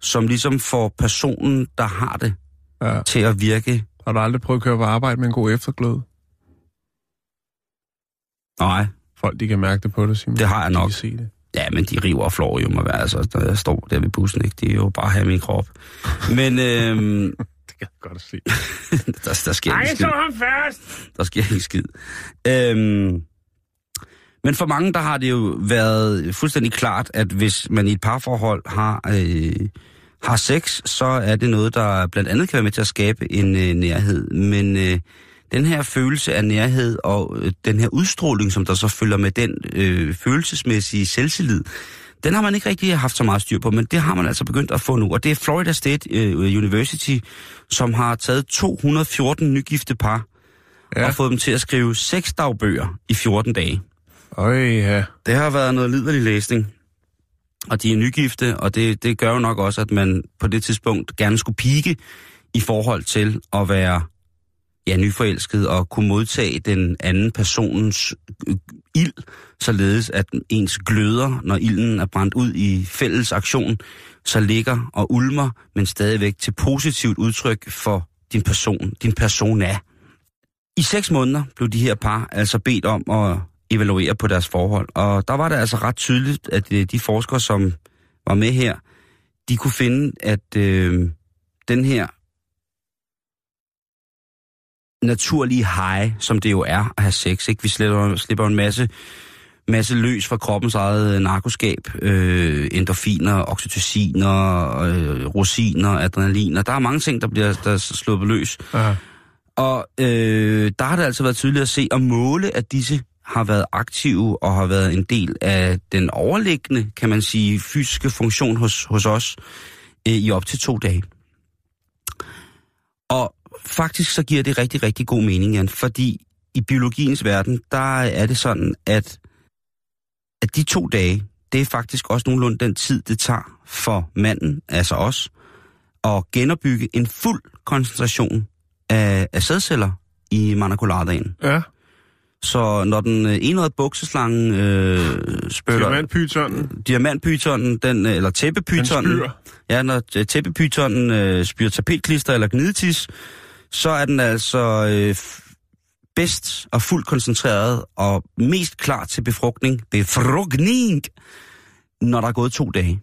som ligesom får personen, der har det, Ja. til at virke. Har du aldrig prøvet at køre på arbejde med en god efterglød? Nej, Folk, de kan mærke det på dig, Simon. Det har jeg De nok. kan se det. Ja, men de river og flår jo mig være, altså, når jeg står der ved bussen, ikke? Det er jo bare her i min krop. Men [laughs] øhm, Det kan jeg godt se. [laughs] der, der sker ikke skid. ham først! Der sker ikke skid. Øhm, men for mange, der har det jo været fuldstændig klart, at hvis man i et parforhold har, øh, har sex, så er det noget, der blandt andet kan være med til at skabe en øh, nærhed. Men øh, den her følelse af nærhed og øh, den her udstråling, som der så følger med den øh, følelsesmæssige selvtillid, den har man ikke rigtig haft så meget styr på, men det har man altså begyndt at få nu. Og det er Florida State øh, University, som har taget 214 nygifte par ja. Og fået dem til at skrive seks dagbøger i 14 dage. Øj, ja. Det har været noget liderlig læsning. Og de er nygifte, og det, det gør jo nok også, at man på det tidspunkt gerne skulle pike i forhold til at være ja, nyforelsket og kunne modtage den anden personens øh, ild, således at ens gløder, når ilden er brændt ud i fælles aktion, så ligger og ulmer, men stadigvæk til positivt udtryk for din person, din persona. I seks måneder blev de her par altså bedt om at evaluere på deres forhold, og der var det altså ret tydeligt, at øh, de forskere, som var med her, de kunne finde, at øh, den her naturlige high, som det jo er at have sex, ikke? Vi slipper, slipper en masse, masse løs fra kroppens eget narkoskab, øh, endorfiner, oxytociner, øh, rosiner, adrenaliner. Der er mange ting, der bliver der er sluppet løs. ja. Og øh, der har det altså været tydeligt at se og måle, at disse har været aktive og har været en del af den overliggende, kan man sige, fysiske funktion hos, hos os øh, i op til to dage. Og faktisk så giver det rigtig, rigtig god mening, Jan, fordi i biologiens verden, der er det sådan, at, at de to dage, det er faktisk også nogenlunde den tid, det tager for manden, altså os, at genopbygge en fuld koncentration af, af sædceller i manacoladaen. Ja. Så når den øh, enøjede bukseslange øh, spytter... Diamantpytonen. Diamantpytonen, den, øh, eller tæppepytonen... Ja, når øh, tæppepytonen øh, spyrer tapetklister eller gnidetis, så er den altså øh, bedst og fuldt koncentreret og mest klar til befrugtning, befrugtning, når der er gået to dage.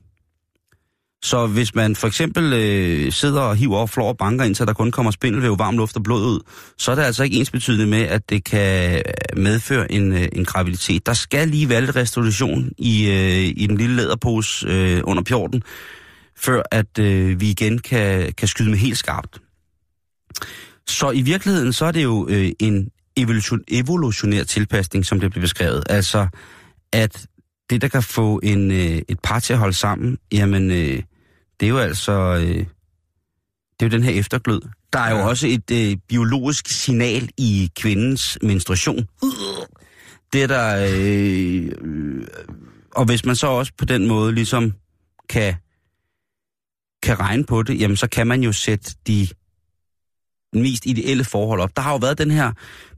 Så hvis man for eksempel øh, sidder og hiver op flår og banker ind, så der kun kommer spindelvæv, varm luft og blod ud, så er det altså ikke ensbetydende med, at det kan øh, medføre en, øh, en graviditet. Der skal lige være lidt restitution i, øh, i den lille læderpose øh, under pjorten, før at øh, vi igen kan, kan skyde med helt skarpt. Så i virkeligheden, så er det jo øh, en evolution, evolutionær tilpasning, som det bliver beskrevet. Altså, at det, der kan få en, øh, et par til at holde sammen, jamen, øh, det er jo altså... Øh, det er jo den her efterglød. Der er jo Ja. også et øh, biologisk signal i kvindens menstruation. Det er der... Øh, øh, og hvis man så også på den måde ligesom kan, kan regne på det, jamen så kan man jo sætte de mest ideelle forhold op. Der har jo været den her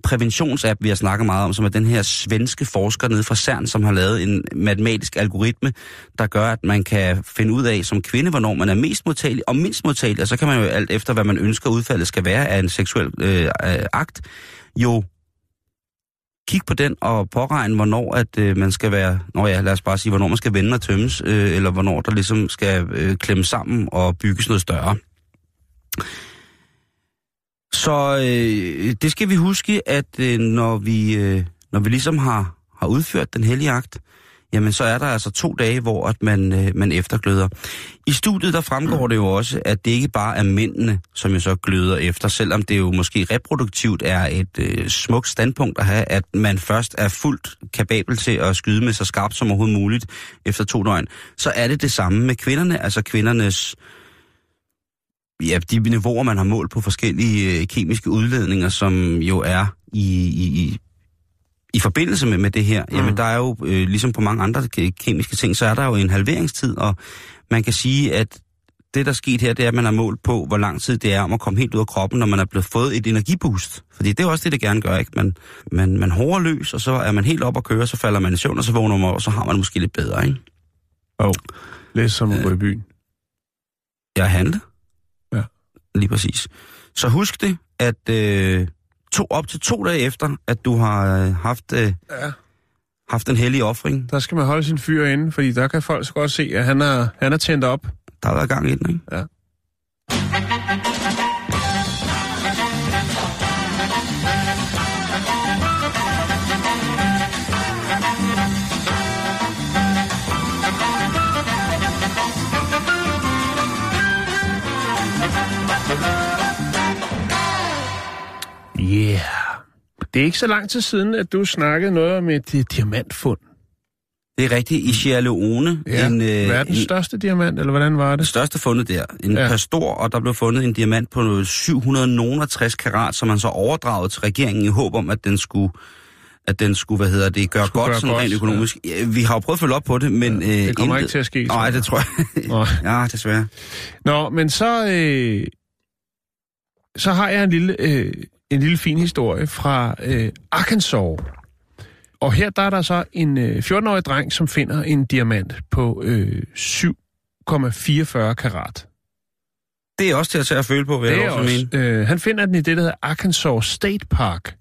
præventionsapp, vi har snakket meget om, som er den her svenske forsker nede fra CERN, som har lavet en matematisk algoritme, der gør, at man kan finde ud af som kvinde, hvornår man er mest modtagelig og mindst modtagelig, og så kan man jo alt efter, hvad man ønsker udfaldet skal være af en seksuel øh, øh akt, jo kig på den og påregne, hvornår at øh, man skal være, nå ja, lad os bare sige, hvornår man skal vende og tømmes, øh, eller hvornår der ligesom skal øh, klemme sammen og bygges noget større. Så øh, det skal vi huske, at øh, når vi øh, når vi ligesom har har udført den hellige akt, jamen så er der altså to dage, hvor at man øh, man eftergløder. I studiet der fremgår det jo også, at det ikke bare er mændene, som jo så gløder efter, selvom det jo måske reproduktivt er et øh, smukt standpunkt at have, at man først er fuldt kapabel til at skyde med så skarpt som overhovedet muligt efter to døgn, så er det det samme med kvinderne, altså kvindernes ja, de niveauer, man har målt på forskellige øh, kemiske udledninger, som jo er i, i, i, i forbindelse med, med det her, mm. jamen der er jo, øh, ligesom på mange andre ke- kemiske ting, så er der jo en halveringstid, og man kan sige, at det, der er sket her, det er, at man har målt på, hvor lang tid det er om at komme helt ud af kroppen, når man er blevet fået et energiboost. Fordi det er også det, det gerne gør, ikke? Man, man, man hårer løs, og så er man helt op og kører, så falder man i søvn, og så vågner man, og så har man måske lidt bedre, ikke? Og læs som at gå i byen. Jeg handle. Lige præcis. Så husk det, at øh, to, op til to dage efter, at du har øh, haft, øh, Ja. haft en hellig offring, Der skal man holde sin fyr inde, fordi der kan folk godt se, at han er, han er tændt op. der har været gang i den, ikke? Ja. Det er ikke så lang tid siden, at du snakkede noget om et uh, diamantfund. Det er rigtigt. I Sierra Leone, Ja. en, øh, Verdens en, største diamant, eller hvordan var det største fundet der, en Ja. ja. pastor, og der blev fundet en diamant på noget 760 karat, som man så overdraget til regeringen i håb om, at den skulle at den skulle, hvad hedder det, gøre Skulle godt gøre sådan godt, rent økonomisk. Ja. Vi har jo prøvet at følge op på det, men... Ja, det øh, kommer intet- ikke til at ske, Nej, det tror jeg. Nå. [laughs] ja, desværre. Nå, men så, øh, så har jeg en lille, øh, en lille fin historie fra øh, Arkansas. Og her der er der så en øh, 14-årig dreng, som finder en diamant på øh, 7,44 karat. Det er også til at tage at føle på, vil Det jeg er også mene. øh, han finder den i det, der hedder Arkansas State Park.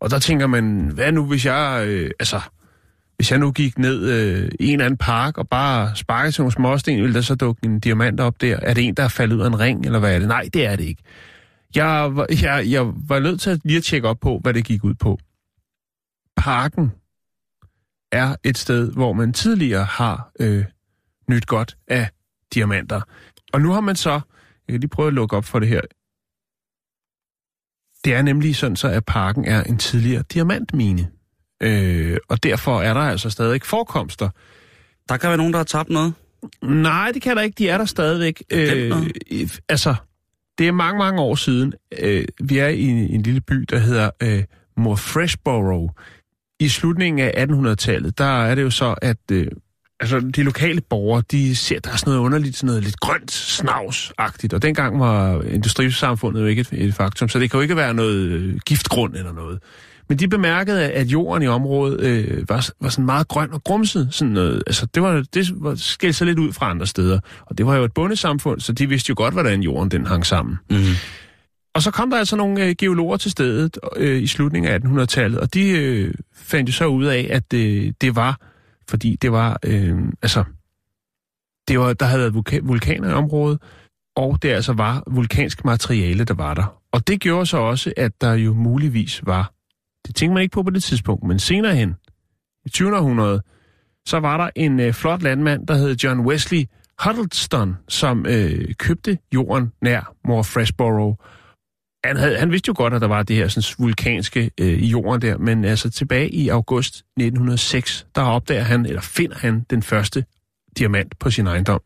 Og der tænker man, hvad nu hvis jeg, øh, altså, hvis jeg nu gik ned øh, i en eller anden park og bare sparkede til nogle småsten, ville der så dukke en diamant op der? Er det en, der er faldet ud af en ring, eller hvad er det? Nej, det er det ikke. Jeg var, jeg, jeg var nødt til at lige at tjekke op på, hvad det gik ud på. Parken er et sted, hvor man tidligere har øh, nyt godt af diamanter. Og nu har man så, jeg kan lige prøve at lukke op for det her, det er nemlig sådan så, at parken er en tidligere diamantmine. Øh, og derfor er der altså stadig forekomster. Der kan være nogen, der har tabt noget. Nej, det kan der ikke. De er der stadigvæk. Øh, altså, det er mange, mange år siden. Øh, vi er i en, en lille by, der hedder øh, Morfreshborough. I slutningen af 1800-tallet, der er det jo så, at øh, altså, de lokale borgere, de ser, der er sådan noget underligt, sådan noget lidt grønt, snavsagtigt. Og dengang var industrisamfundet jo ikke et, et faktum, så det kan jo ikke være noget øh, giftgrund eller noget. Men de bemærkede, at jorden i området øh, var, var sådan meget grøn og grumset. Sådan noget. Altså, det, var, det var, skilte sig lidt ud fra andre steder. Og det var jo et bundesamfund, så de vidste jo godt, hvordan jorden den hang sammen. Mm. Og så kom der altså nogle øh, geologer til stedet øh, i slutningen af 1800-tallet, og de øh, fandt jo så ud af, at øh, det var, fordi det var, øh, altså, det var, der havde været vulka- vulkaner i området, og det altså var vulkansk materiale, der var der. Og det gjorde så også, at der jo muligvis var, det tænkte man ikke på på det tidspunkt, men senere hen, i 20. århundrede, så var der en øh, flot landmand, der hed John Wesley Huddleston, som øh, købte jorden nær Morfreshborough, han, havde, han vidste jo godt, at der var det her sådan, vulkanske øh, i jorden der, men altså tilbage i august 1906, der opdager han, eller finder han den første diamant på sin ejendom.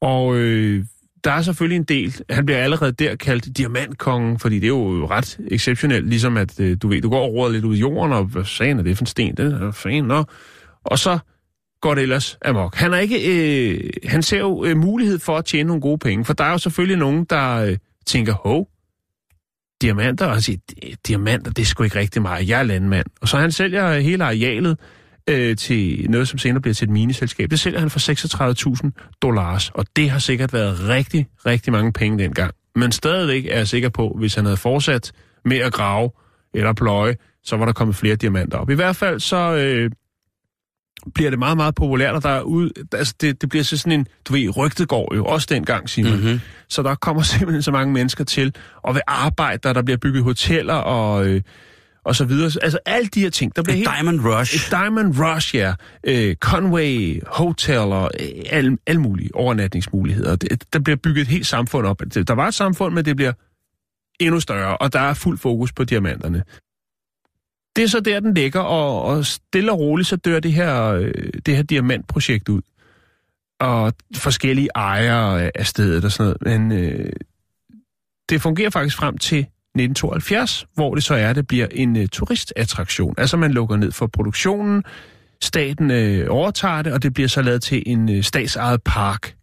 Og øh, der er selvfølgelig en del, han bliver allerede der kaldt diamantkongen, fordi det er jo ret exceptionelt, ligesom at øh, du ved, du går og lidt ud i jorden, og hvad sagen er det for en sten? Den er fan, nå. Og så går det ellers amok. Han, er ikke, øh, han ser jo øh, mulighed for at tjene nogle gode penge, for der er jo selvfølgelig nogen, der øh, tænker, hov, diamanter, og han siger, diamanter, det er sgu ikke rigtig meget, jeg er landmand. Og så han sælger øh, hele arealet øh, til noget, som senere bliver til et mineselskab. Det sælger han for 36.000 dollars, og det har sikkert været rigtig, rigtig mange penge dengang. Men stadigvæk er jeg sikker på, hvis han havde fortsat med at grave eller pløje, så var der kommet flere diamanter op. I hvert fald så øh, bliver det meget, meget populært, og der er ud, altså det, det bliver så sådan en, du ved, rygtet går jo også dengang, Simon. Mm-hmm. Så der kommer [laughs] simpelthen så mange mennesker til, og ved arbejde, der, der bliver bygget hoteller og, øh, og så videre. Altså alle de her ting, der bliver Et helt... Diamond Rush. Et Diamond Rush, ja. Øh, Conway Hotel og øh, alle, alle mulige overnatningsmuligheder. Det, der bliver bygget et helt samfund op. Der var et samfund, men det bliver endnu større, og der er fuld fokus på diamanterne. Det er så der, den ligger, og, og stille og roligt, så dør det her, øh, det her diamantprojekt ud. Og forskellige ejere af- af stedet og sådan noget. Men øh, det fungerer faktisk frem til 1972, hvor det så er, det bliver en øh, turistattraktion. Altså man lukker ned for produktionen, staten øh, overtager det, og det bliver så lavet til en øh, statsejet park.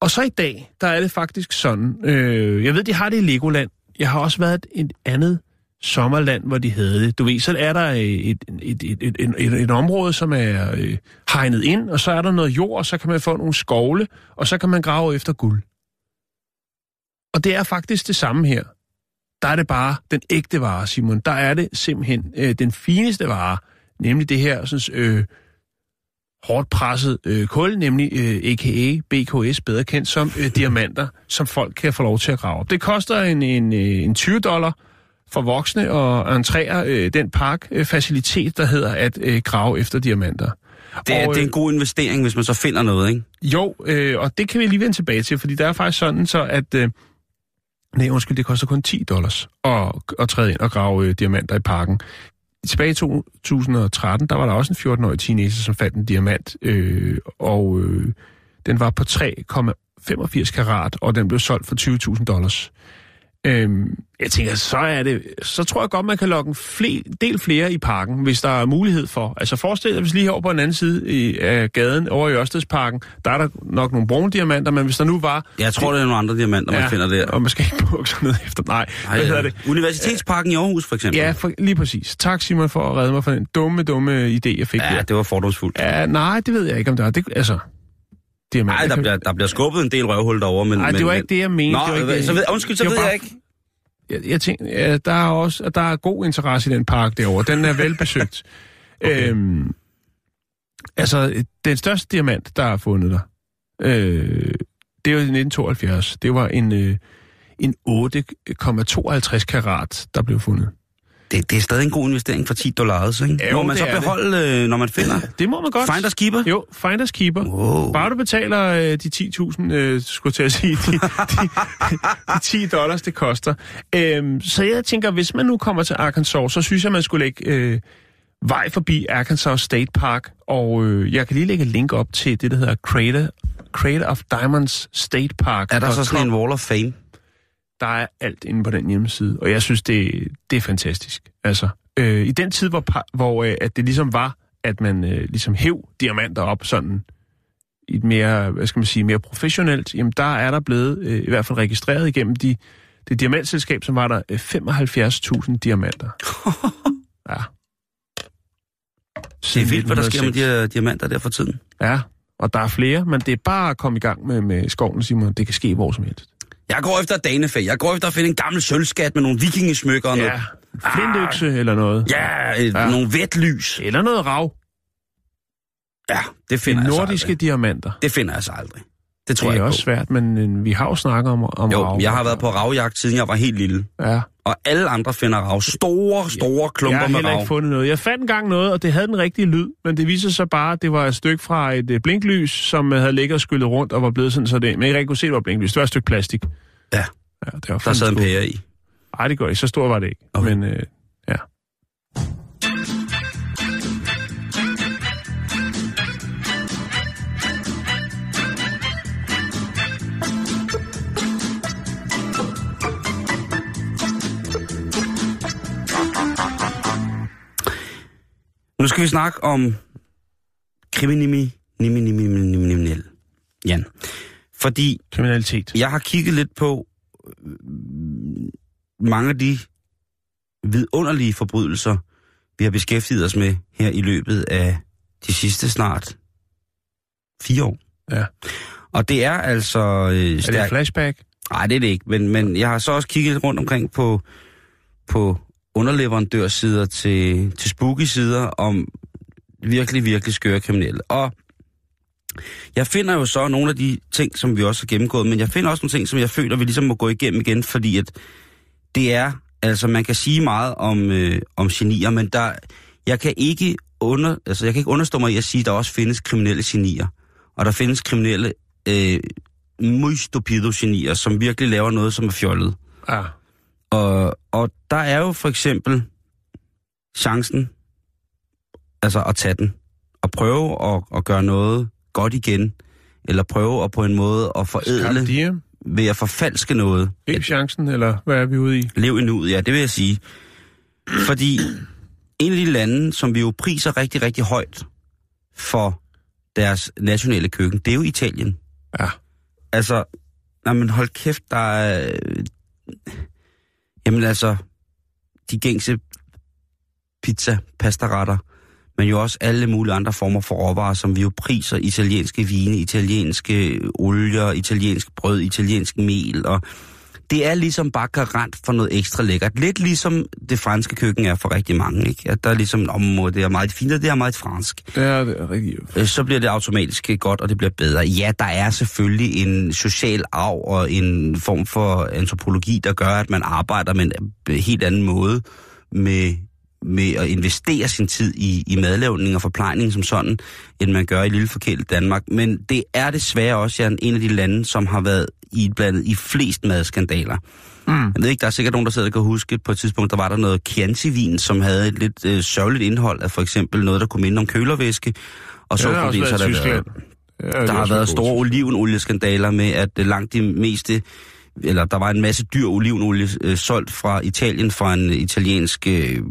Og så i dag, der er det faktisk sådan, øh, jeg ved, de har det i Legoland. Jeg har også været et andet sommerland, hvor de havde det. Du ved, så er der øh, et, et, et, et, et, et, et område, som er øh, hegnet ind, og så er der noget jord, og så kan man få nogle skovle, og så kan man grave efter guld. Og det er faktisk det samme her. Der er det bare den ægte vare, Simon. Der er det simpelthen øh, den fineste vare, nemlig det her sådan, øh, hårdt presset øh, kul, nemlig øh, a.k.a. BKS, bedre kendt som øh, diamanter, som folk kan få lov til at grave op. Det koster en, en, øh, en 20 dollar for voksne og entrere øh, den parkfacilitet, der hedder at øh, grave efter diamanter. Det er, Og, det er øh, en god investering, hvis man så finder noget, ikke? Jo, øh, og det kan vi lige vende tilbage til, fordi der er faktisk sådan så, at... Øh, nej, undskyld, det koster kun 10 dollars at, at træde ind og grave øh, diamanter i parken. Tilbage i 2013, der var der også en 14-årig teenager, som fandt en diamant, øh, og øh, den var på 3,85 karat, og den blev solgt for 20.000 dollars. Øhm, jeg tænker, så er det, så tror jeg godt, man kan lokke en fle, del flere i parken, hvis der er mulighed for. Altså forestil dig, hvis lige over på den anden side i, af gaden, over i Ørstedsparken, der er der nok nogle brune diamanter, men hvis der nu var... Jeg tror, det er nogle andre diamanter, man finder der. Og man skal ikke bukke ned efter. Nej, Ej, hvad hedder det? Universitetsparken i Aarhus, for eksempel. Ja, for, lige præcis. Tak Simon for at redde mig for den dumme, dumme idé, jeg fik ja der. det var fordomsfuldt. Ja, nej, det ved jeg ikke, om der er. Det, altså, diamanter... Nej, der bliver, der bliver skubbet en del røvhul derovre, men... Nej, det var men- ikke det, jeg mente. Nå, det var ikke så ved, undskyld, så ved jeg bare- ikke. Jeg, jeg tænker, ja, der er også der er god interesse i den park derovre. Den er velbesøgt. [laughs] okay. øhm, altså, den største diamant, der er fundet der, øh, det var i 1972. Det var en, øh, en 8,52 karat, der blev fundet. Det, det er stadig en god investering for 10 dollars, ikke? Jo, Må man så er det. beholde, øh, når man finder? [laughs] Det må man godt. Finders keeper? Jo, finders keeper. Wow. Bare du betaler øh, de 10.000, øh, skulle jeg til at sige, de, de, [laughs] de 10 dollars, det koster. Øhm, så jeg tænker, hvis man nu kommer til Arkansas, så synes jeg, man skulle lægge øh, vej forbi Arkansas State Park, og øh, jeg kan lige lægge et link op til det, der hedder Crater, Crater of Diamonds State Park. Er der så sådan en wall of fame? Der er alt inde på den hjemmeside, og jeg synes, det, det er fantastisk. Altså, øh, i den tid, hvor, hvor øh, at det ligesom var, at man øh, ligesom hæv diamanter op sådan i et mere, hvad skal man sige, mere professionelt, jamen der er der blevet øh, i hvert fald registreret igennem de, det diamantselskab, som var der øh, 75.000 diamanter. [laughs] ja. Det er vildt, hvad der sker med de 1906. her diamanter der for tiden. Ja, og der er flere, men det er bare at komme i gang med, med skoven, Simon. Det kan ske hvor som helst. Jeg går efter danefæ. Jeg går efter at finde en gammel sølvskat med nogle vikingesmykker og noget. Ja, flintøkse eller noget. Ja, et, Ja. nogle vetlys. Eller noget rav. Ja, det De finder jeg så nordiske aldrig. diamanter. Det finder jeg så aldrig. Det tror Det er jeg også på. svært, men vi har jo snakket om, om Jo, rav. jeg har været på ravjagt, siden jeg var helt lille. Ja. Og alle andre finder rav. Store, store klumper Jeg har med heller rav. ikke fundet noget. Jeg fandt engang noget, og det havde den rigtige lyd, men det viser sig bare, at det var et stykke fra et øh, blinklys, som øh, havde ligget og skyllet rundt og var blevet sådan, så det, men jeg ikke kunne se, det var blinklys. Det var et stykke plastik. Ja, Ja, det var der sad en pære i. sgu- Ej, det går ikke. Så stor var det ikke. Okay. Men øh, Nu skal vi snakke om kriminimi, nimi, nimi, nimi, nimi, Jan. Fordi Kriminalitet. jeg har kigget lidt på øh, mange af de vidunderlige forbrydelser, vi har beskæftiget os med her i løbet af de sidste snart fire år. Ja. Og det er altså øh, Er det flashback? Nej, det er det ikke, men, men jeg har så også kigget rundt omkring på, på underleverandørsider til, til spooky-sider om virkelig, virkelig skøre kriminelle. Og jeg finder jo så nogle af de ting, som vi også har gennemgået, men jeg finder også nogle ting, som jeg føler, vi ligesom må gå igennem igen, fordi at det er, altså man kan sige meget om, øh, om genier, men der, jeg kan ikke under, altså jeg kan ikke understå mig i at sige, at der også findes kriminelle genier. Og der findes kriminelle øh, muy stupido genier, som virkelig laver noget, som er fjollet. Ja. Og, og der er jo for eksempel chancen, altså at tage den, og prøve at, at gøre noget godt igen, eller prøve at på en måde at forædle ved at forfalske noget. Ikke chancen, eller hvad er vi ude i? Lev nuet, ja, det vil jeg sige. Fordi en af de lande, som vi jo priser rigtig, rigtig højt for deres nationale køkken, det er jo Italien. Ja. Altså, nej, men hold kæft, der er... Jamen altså, de gængse pizza, pastaretter, men jo også alle mulige andre former for råvarer, som vi jo priser. Italienske vine, italienske olier, italiensk brød, italiensk mel, og det er ligesom bare garant for noget ekstra lækkert. Lidt ligesom det franske køkken er for rigtig mange, ikke? At der er ligesom, om det er meget fint, og det er meget fransk. Ja, det er rigtig... Øh, så bliver det automatisk godt, og det bliver bedre. Ja, der er selvfølgelig en social arv og en form for antropologi, der gør, at man arbejder med en helt anden måde med, med at investere sin tid i, i madlavning og forplejning som sådan, end man gør i lille forkælet Danmark. Men det er desværre også Jan, en af de lande, som har været i blandet i flest madskandaler. Mm. Jeg ved ikke, der er sikkert nogen, der sidder og kan huske, på et tidspunkt, der var der noget Chianti-vin, som havde et lidt øh, sørgeligt indhold af for eksempel noget, der kunne minde om kølervæske. Og så i har der været. Ja, der er har været store olivenolie-skandaler med, at øh, langt de meste, eller der var en masse dyr olivenolie øh, solgt fra Italien, fra en italiensk øh,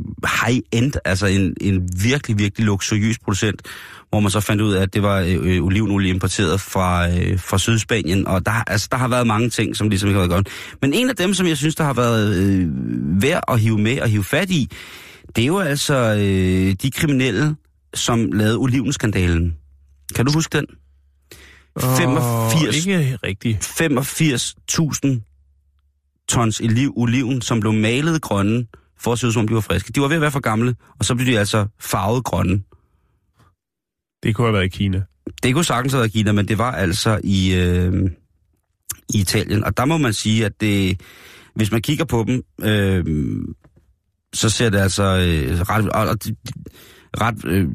high-end, altså en, en virkelig, virkelig luksuriøs producent, hvor man så fandt ud af, at det var øh, olivenolie importeret fra, øh, fra Sydspanien, og der, altså, der har været mange ting, som ligesom ikke har været godt. Men en af dem, som jeg synes, der har været øh, værd at hive med og hive fat i, det er jo altså øh, de kriminelle, som lavede olivenskandalen. Kan du huske den? Åh, 85 Ikke rigtigt. 85.000 tons oliv, oliven, som blev malet grønne, for at se ud som om de var friske. De var ved at være for gamle, og så blev de altså farvet grønne. Det kunne have været i Kina. Det kunne sagtens have været Kina, men det var altså i, øh, i Italien. Og der må man sige, at det, hvis man kigger på dem, øh, så ser det altså øh, ret, det- ret øh,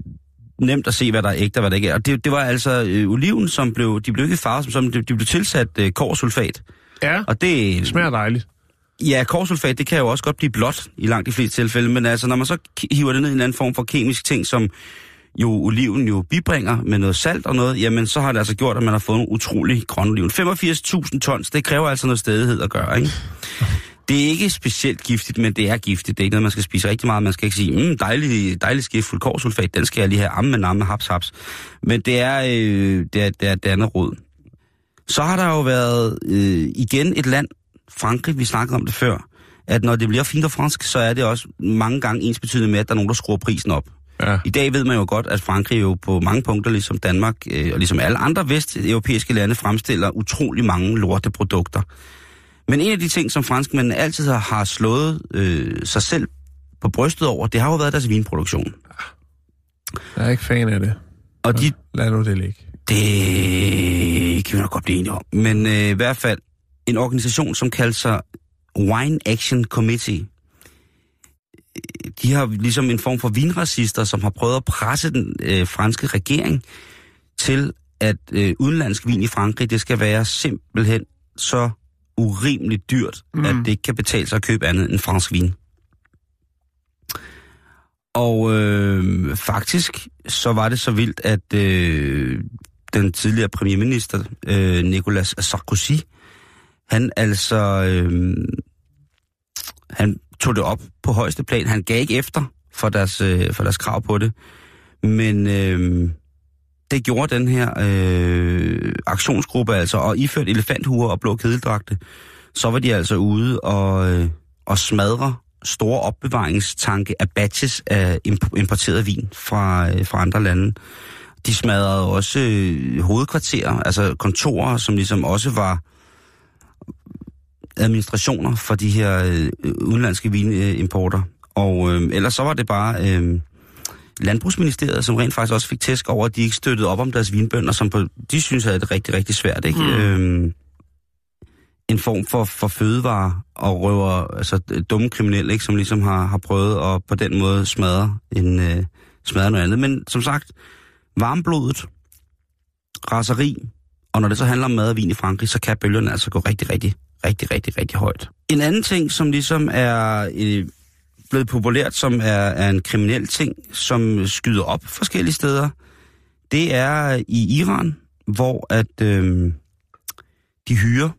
nemt at se, hvad der er ægte og hvad der ikke er. Og det, det var altså øh, oliven, som blev, de blev ikke farvet som sådan, de, de blev tilsat øh, korsulfat. Ja, Og det, det smager dejligt. Ja, korsulfat, det kan jo også godt blive blåt i langt de fleste tilfælde, men altså, når man så hiver det ned i en eller anden form for kemisk ting, som jo oliven jo bibringer med noget salt og noget, jamen så har det altså gjort, at man har fået en utrolig grøn oliven. 85.000 tons, det kræver altså noget stedighed at gøre, ikke? Det er ikke specielt giftigt, men det er giftigt. Det er ikke noget, man skal spise rigtig meget. Man skal ikke sige, mm, dejlig, dejlig skiftfuld korsulfat, den skal jeg lige have amme med namme, haps, haps. Men det er, øh, det er, det er, det er andet råd. Så har der jo været øh, igen et land, Frankrig, vi snakkede om det før, at når det bliver fint og fransk, så er det også mange gange ens betydende med, at der er nogen, der skruer prisen op. Ja. I dag ved man jo godt, at Frankrig jo på mange punkter, ligesom Danmark øh, og ligesom alle andre vesteuropæiske lande, fremstiller utrolig mange lorteprodukter. Men en af de ting, som franskmændene altid har, har slået øh, sig selv på brystet over, det har jo været deres vinproduktion. Jeg er ikke fan af det. Og de, Lad nu det ligge. det kan vi nok godt blive enige om. Men øh, i hvert fald en organisation, som kalder sig Wine Action Committee. De har ligesom en form for vinracister, som har prøvet at presse den øh, franske regering til, at øh, udenlandsk vin i Frankrig, det skal være simpelthen så urimeligt dyrt, mm. at det ikke kan betale sig at købe andet end fransk vin. Og øh, faktisk så var det så vildt, at øh, den tidligere premierminister, øh, Nicolas Sarkozy, han altså, øh, han tog det op på højeste plan. Han gav ikke efter for deres, øh, for deres krav på det. Men øh, det gjorde den her øh, aktionsgruppe altså, og iført elefanthuer og blå kedeldragte, så var de altså ude og, øh, og smadre store opbevaringstanke af batches af importeret vin fra, øh, fra andre lande. De smadrede også øh, hovedkvarterer, altså kontorer, som ligesom også var administrationer for de her øh, udenlandske vinimporter. Og øh, ellers så var det bare øh, Landbrugsministeriet, som rent faktisk også fik tæsk over, at de ikke støttede op om deres vinbønder, som på, de synes havde det rigtig, rigtig svært. Ikke? Mm. Øh, en form for, for fødevare og røver, altså dumme kriminelle, ikke, som ligesom har, har prøvet at på den måde smadre, en, øh, smadre noget andet. Men som sagt, varmblodet, raseri, og når det så handler om mad og vin i Frankrig, så kan bølgerne altså gå rigtig, rigtig, rigtig, rigtig, rigtig højt. En anden ting, som ligesom er øh, blevet populært, som er, er en kriminel ting, som skyder op forskellige steder, det er i Iran, hvor at øh, de hyrer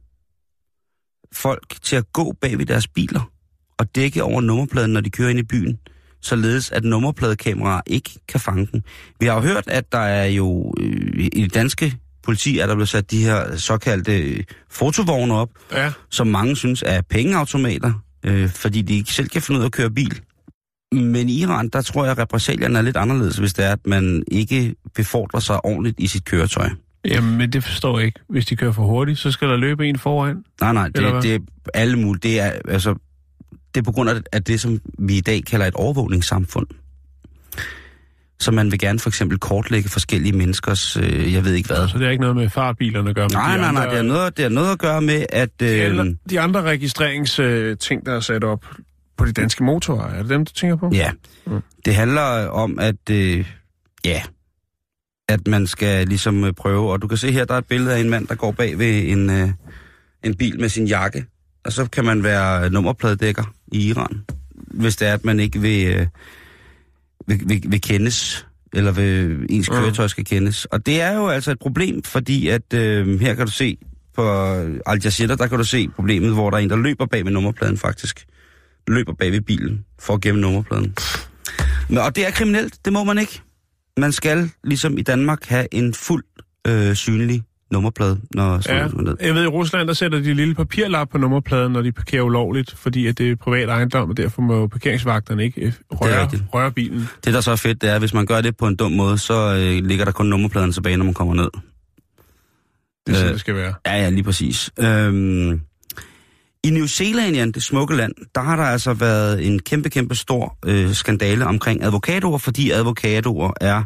folk til at gå bag ved deres biler og dække over nummerpladen, når de kører ind i byen, således at nummerpladekameraer ikke kan fange dem. Vi har jo hørt, at der er jo øh, i det danske politi, er der blevet sat de her såkaldte øh, fotovogne op, Ja. som mange synes er pengeautomater, øh, fordi de ikke selv kan finde ud af at køre bil. Men i Iran, der tror jeg, at repressalierne er lidt anderledes, hvis det er, at man ikke befordrer sig ordentligt i sit køretøj. Jamen, men det forstår jeg ikke. Hvis de kører for hurtigt, så skal der løbe en foran. Nej, nej, det, det er alle mulige. Det er, altså, det er på grund af, af det, som vi i dag kalder et overvågningssamfund. Så man vil gerne for eksempel kortlægge forskellige menneskers, øh, jeg ved ikke hvad. Så det er ikke noget med fartbilerne at gøre. men Nej, de nej, nej, andre- det er noget, det er noget at gøre med, at... De Øh, andre, de andre registreringsting, der er sat op på de danske motorer, er det dem, du tænker på? Ja, Mm. det handler om, at... Øh, ja, at man skal ligesom øh, prøve... Og du kan se her, der er et billede af en mand, der går bag ved en, øh, en bil med sin jakke. Og så kan man være nummerpladedækker i Iran, hvis det er, at man ikke vil, øh, vil, vil, vil kendes, eller vil, ens Mm. køretøj skal kendes. Og det er jo altså et problem, fordi at øh, her kan du se på Al Jazeera, der kan du se problemet, hvor der er en, der løber bag ved nummerpladen faktisk. Løber bag ved bilen for at gemme nummerpladen. Men, og det er kriminelt, det må man ikke. Man skal, ligesom i Danmark, have en fuld øh, synlig nummerplade, når Ja, sådan ned. jeg ved, i Rusland, der sætter de lille papirlap på nummerpladen, når de parkerer ulovligt, fordi at det er privat ejendom, og derfor må parkeringsvagterne ikke øh, røre, røre bilen. Det, der så er fedt, det er, at hvis man gør det på en dum måde, så øh, ligger der kun nummerpladen tilbage, når man kommer ned. Det er sådan, Øh, det skal være. Ja, ja, lige præcis. Øhm, I New Zealand, Jan, det smukke land, der har der altså været en kæmpe, kæmpe stor øh, skandale omkring advokatorer, fordi advokatorer er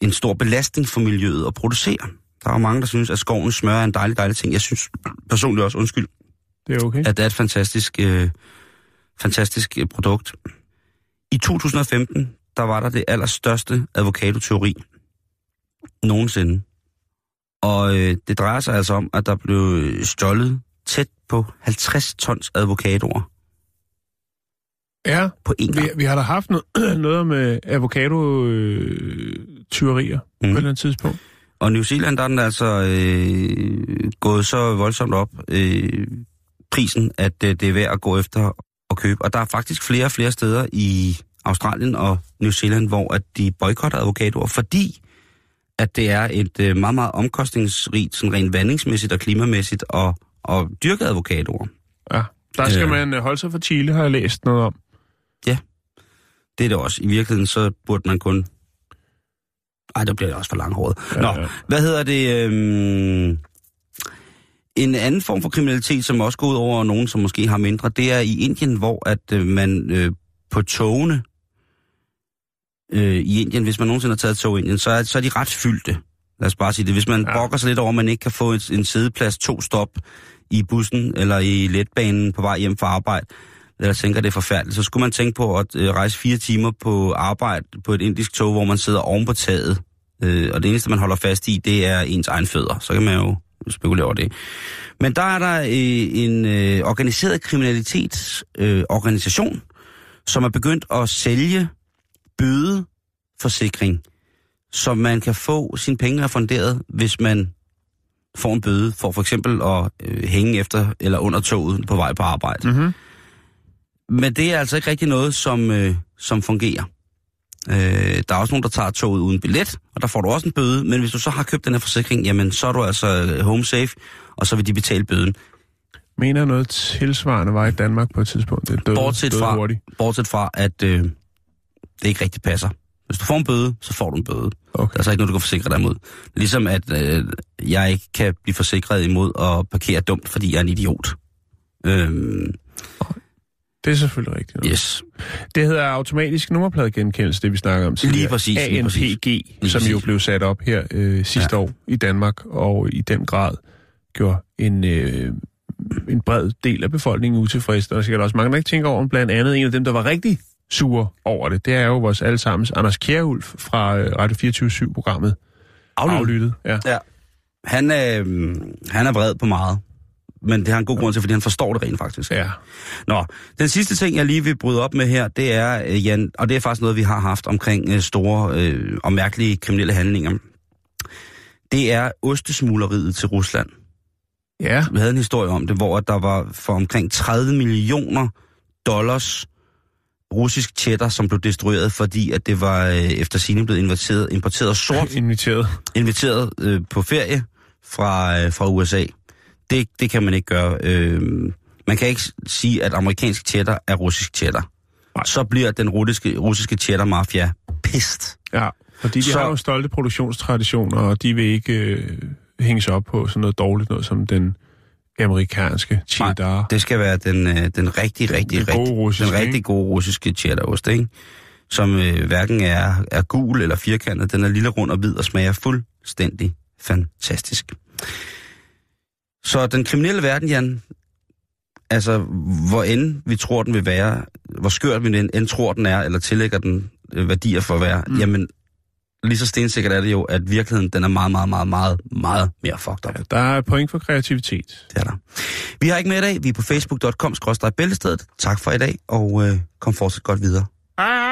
en stor belastning for miljøet at producere. Der er jo mange, der synes, at skovens smør er en dejlig, dejlig ting. Jeg synes personligt også, undskyld, Det er okay. at det er et fantastisk, øh, fantastisk øh, produkt. I 2015, der var der det allerstørste avocadoteori nogensinde. Og øh, det drejer sig altså om, at der blev stjålet tæt på 50 tons avocadoer Ja, på vi, gang. vi har da haft noget, [clears throat] noget med avocado-tyverier mm. på et eller andet tidspunkt. Og New Zealand, der er den altså øh, gået så voldsomt op, øh, prisen, at øh, det er værd at gå efter og købe. Og der er faktisk flere og flere steder i Australien og New Zealand, hvor at de boykotter avocadoer, fordi at det er et øh, meget, meget omkostningsrigt, sådan rent vandingsmæssigt og klimamæssigt, og, og dyrke avocadoer. Ja. Der skal Øh. man øh, holde sig for Chile, har jeg læst noget om. Det er det også. I virkeligheden, så burde man kun... Ej, der bliver det også for langhåret. Ja, Nå, ja. hvad hedder det? Øhm... En anden form for kriminalitet, som også går ud over nogen, som måske har mindre, det er i Indien, hvor at øh, man øh, på togene øh, i Indien, hvis man nogensinde har taget et tog i Indien, så er, så er de ret fyldte. Lad os bare sige det. Hvis man ja. brokker sig lidt over, at man ikke kan få en, en sædeplads to stop i bussen eller i letbanen på vej hjem fra arbejde, eller tænker, det er forfærdeligt, så skulle man tænke på at øh, rejse fire timer på arbejde på et indisk tog, hvor man sidder oven på taget. Øh, og det eneste, man holder fast i, det er ens egen fødder. Så kan man jo spekulere over det. Men der er der øh, en øh, organiseret kriminalitetsorganisation, øh, organisation, som er begyndt at sælge bødeforsikring, så man kan få sine penge refunderet, hvis man får en bøde for for eksempel at øh, hænge efter eller under toget på vej på arbejde. Mm-hmm. Men det er altså ikke rigtig noget, som, øh, som fungerer. Øh, der er også nogen, der tager toget uden billet, og der får du også en bøde. Men hvis du så har købt den her forsikring, jamen så er du altså øh, home safe, og så vil de betale bøden. Mener noget tilsvarende var i Danmark på et tidspunkt. Det døde, Bortset døde fra, hurtigt. bortset fra at øh, det ikke rigtig passer. Hvis du får en bøde, så får du en bøde. Okay. Der er så ikke noget, du kan forsikre dig imod. Ligesom at øh, jeg ikke kan blive forsikret imod at parkere dumt, fordi jeg er en idiot. Øhm, Det er selvfølgelig rigtigt. Nok. yes. Det hedder automatisk nummerpladegenkendelse, det vi snakker om tidligere. Lige præcis, lige ANPG, præcis. som præcis. jo blev sat op her øh, sidste ja. år i Danmark, og i den grad gjorde en, øh, en bred del af befolkningen utilfreds. Der er sikkert også mange, der ikke tænker over, blandt andet en af dem, der var rigtig sure over det. Det er jo vores allesammens Anders Kjærulf fra øh, Radio 24-7-programmet. Aflyttet. Aflyttet. Ja. Ja. Han, øh, han er vred på meget. Men det har en god grund til, fordi han forstår det rent faktisk. ja. Nå, den sidste ting, jeg lige vil bryde op med her, det er, øh, Jan, og det er faktisk noget, vi har haft omkring øh, store øh, og mærkelige kriminelle handlinger. Det er ostesmugleriet til Rusland. Ja. Vi havde en historie om det, hvor der var for omkring 30 millioner dollars russisk cheddar, som blev destrueret, fordi at det var øh, efter sine blevet importeret, importeret sort [laughs] Inviteret. inviteret øh, på ferie fra, øh, fra USA. Det, det kan man ikke gøre. Øh, man kan ikke sige, at amerikansk cheddar er russisk cheddar. Nej. Så bliver den russiske, russiske cheddar-mafia pist. Ja, fordi de Så- har jo stolte produktionstraditioner, og de vil ikke øh, hænge sig op på sådan noget dårligt noget som den amerikanske cheddar. Det skal være den, øh, den rigtig, rigtig, Den rigtig, russiske, den rigtig gode russiske cheddarost, ikke? Som øh, hverken er, er gul eller firkantet. Den er lille, rund og hvid og smager fuldstændig fantastisk. Så den kriminelle verden, Jan, altså hvor end vi tror, den vil være, hvor skørt vi end, tror, den er, eller tillægger den øh, værdier for at være, mm. jamen lige så stensikkert er det jo, at virkeligheden den er meget, meget, meget, meget, meget mere fucked up. Ja, der er point for kreativitet. Det er der. Vi har ikke mere i dag. Vi er på facebook.com bæltestedet. Tak for i dag, og øh, kom fortsat godt videre. Hej,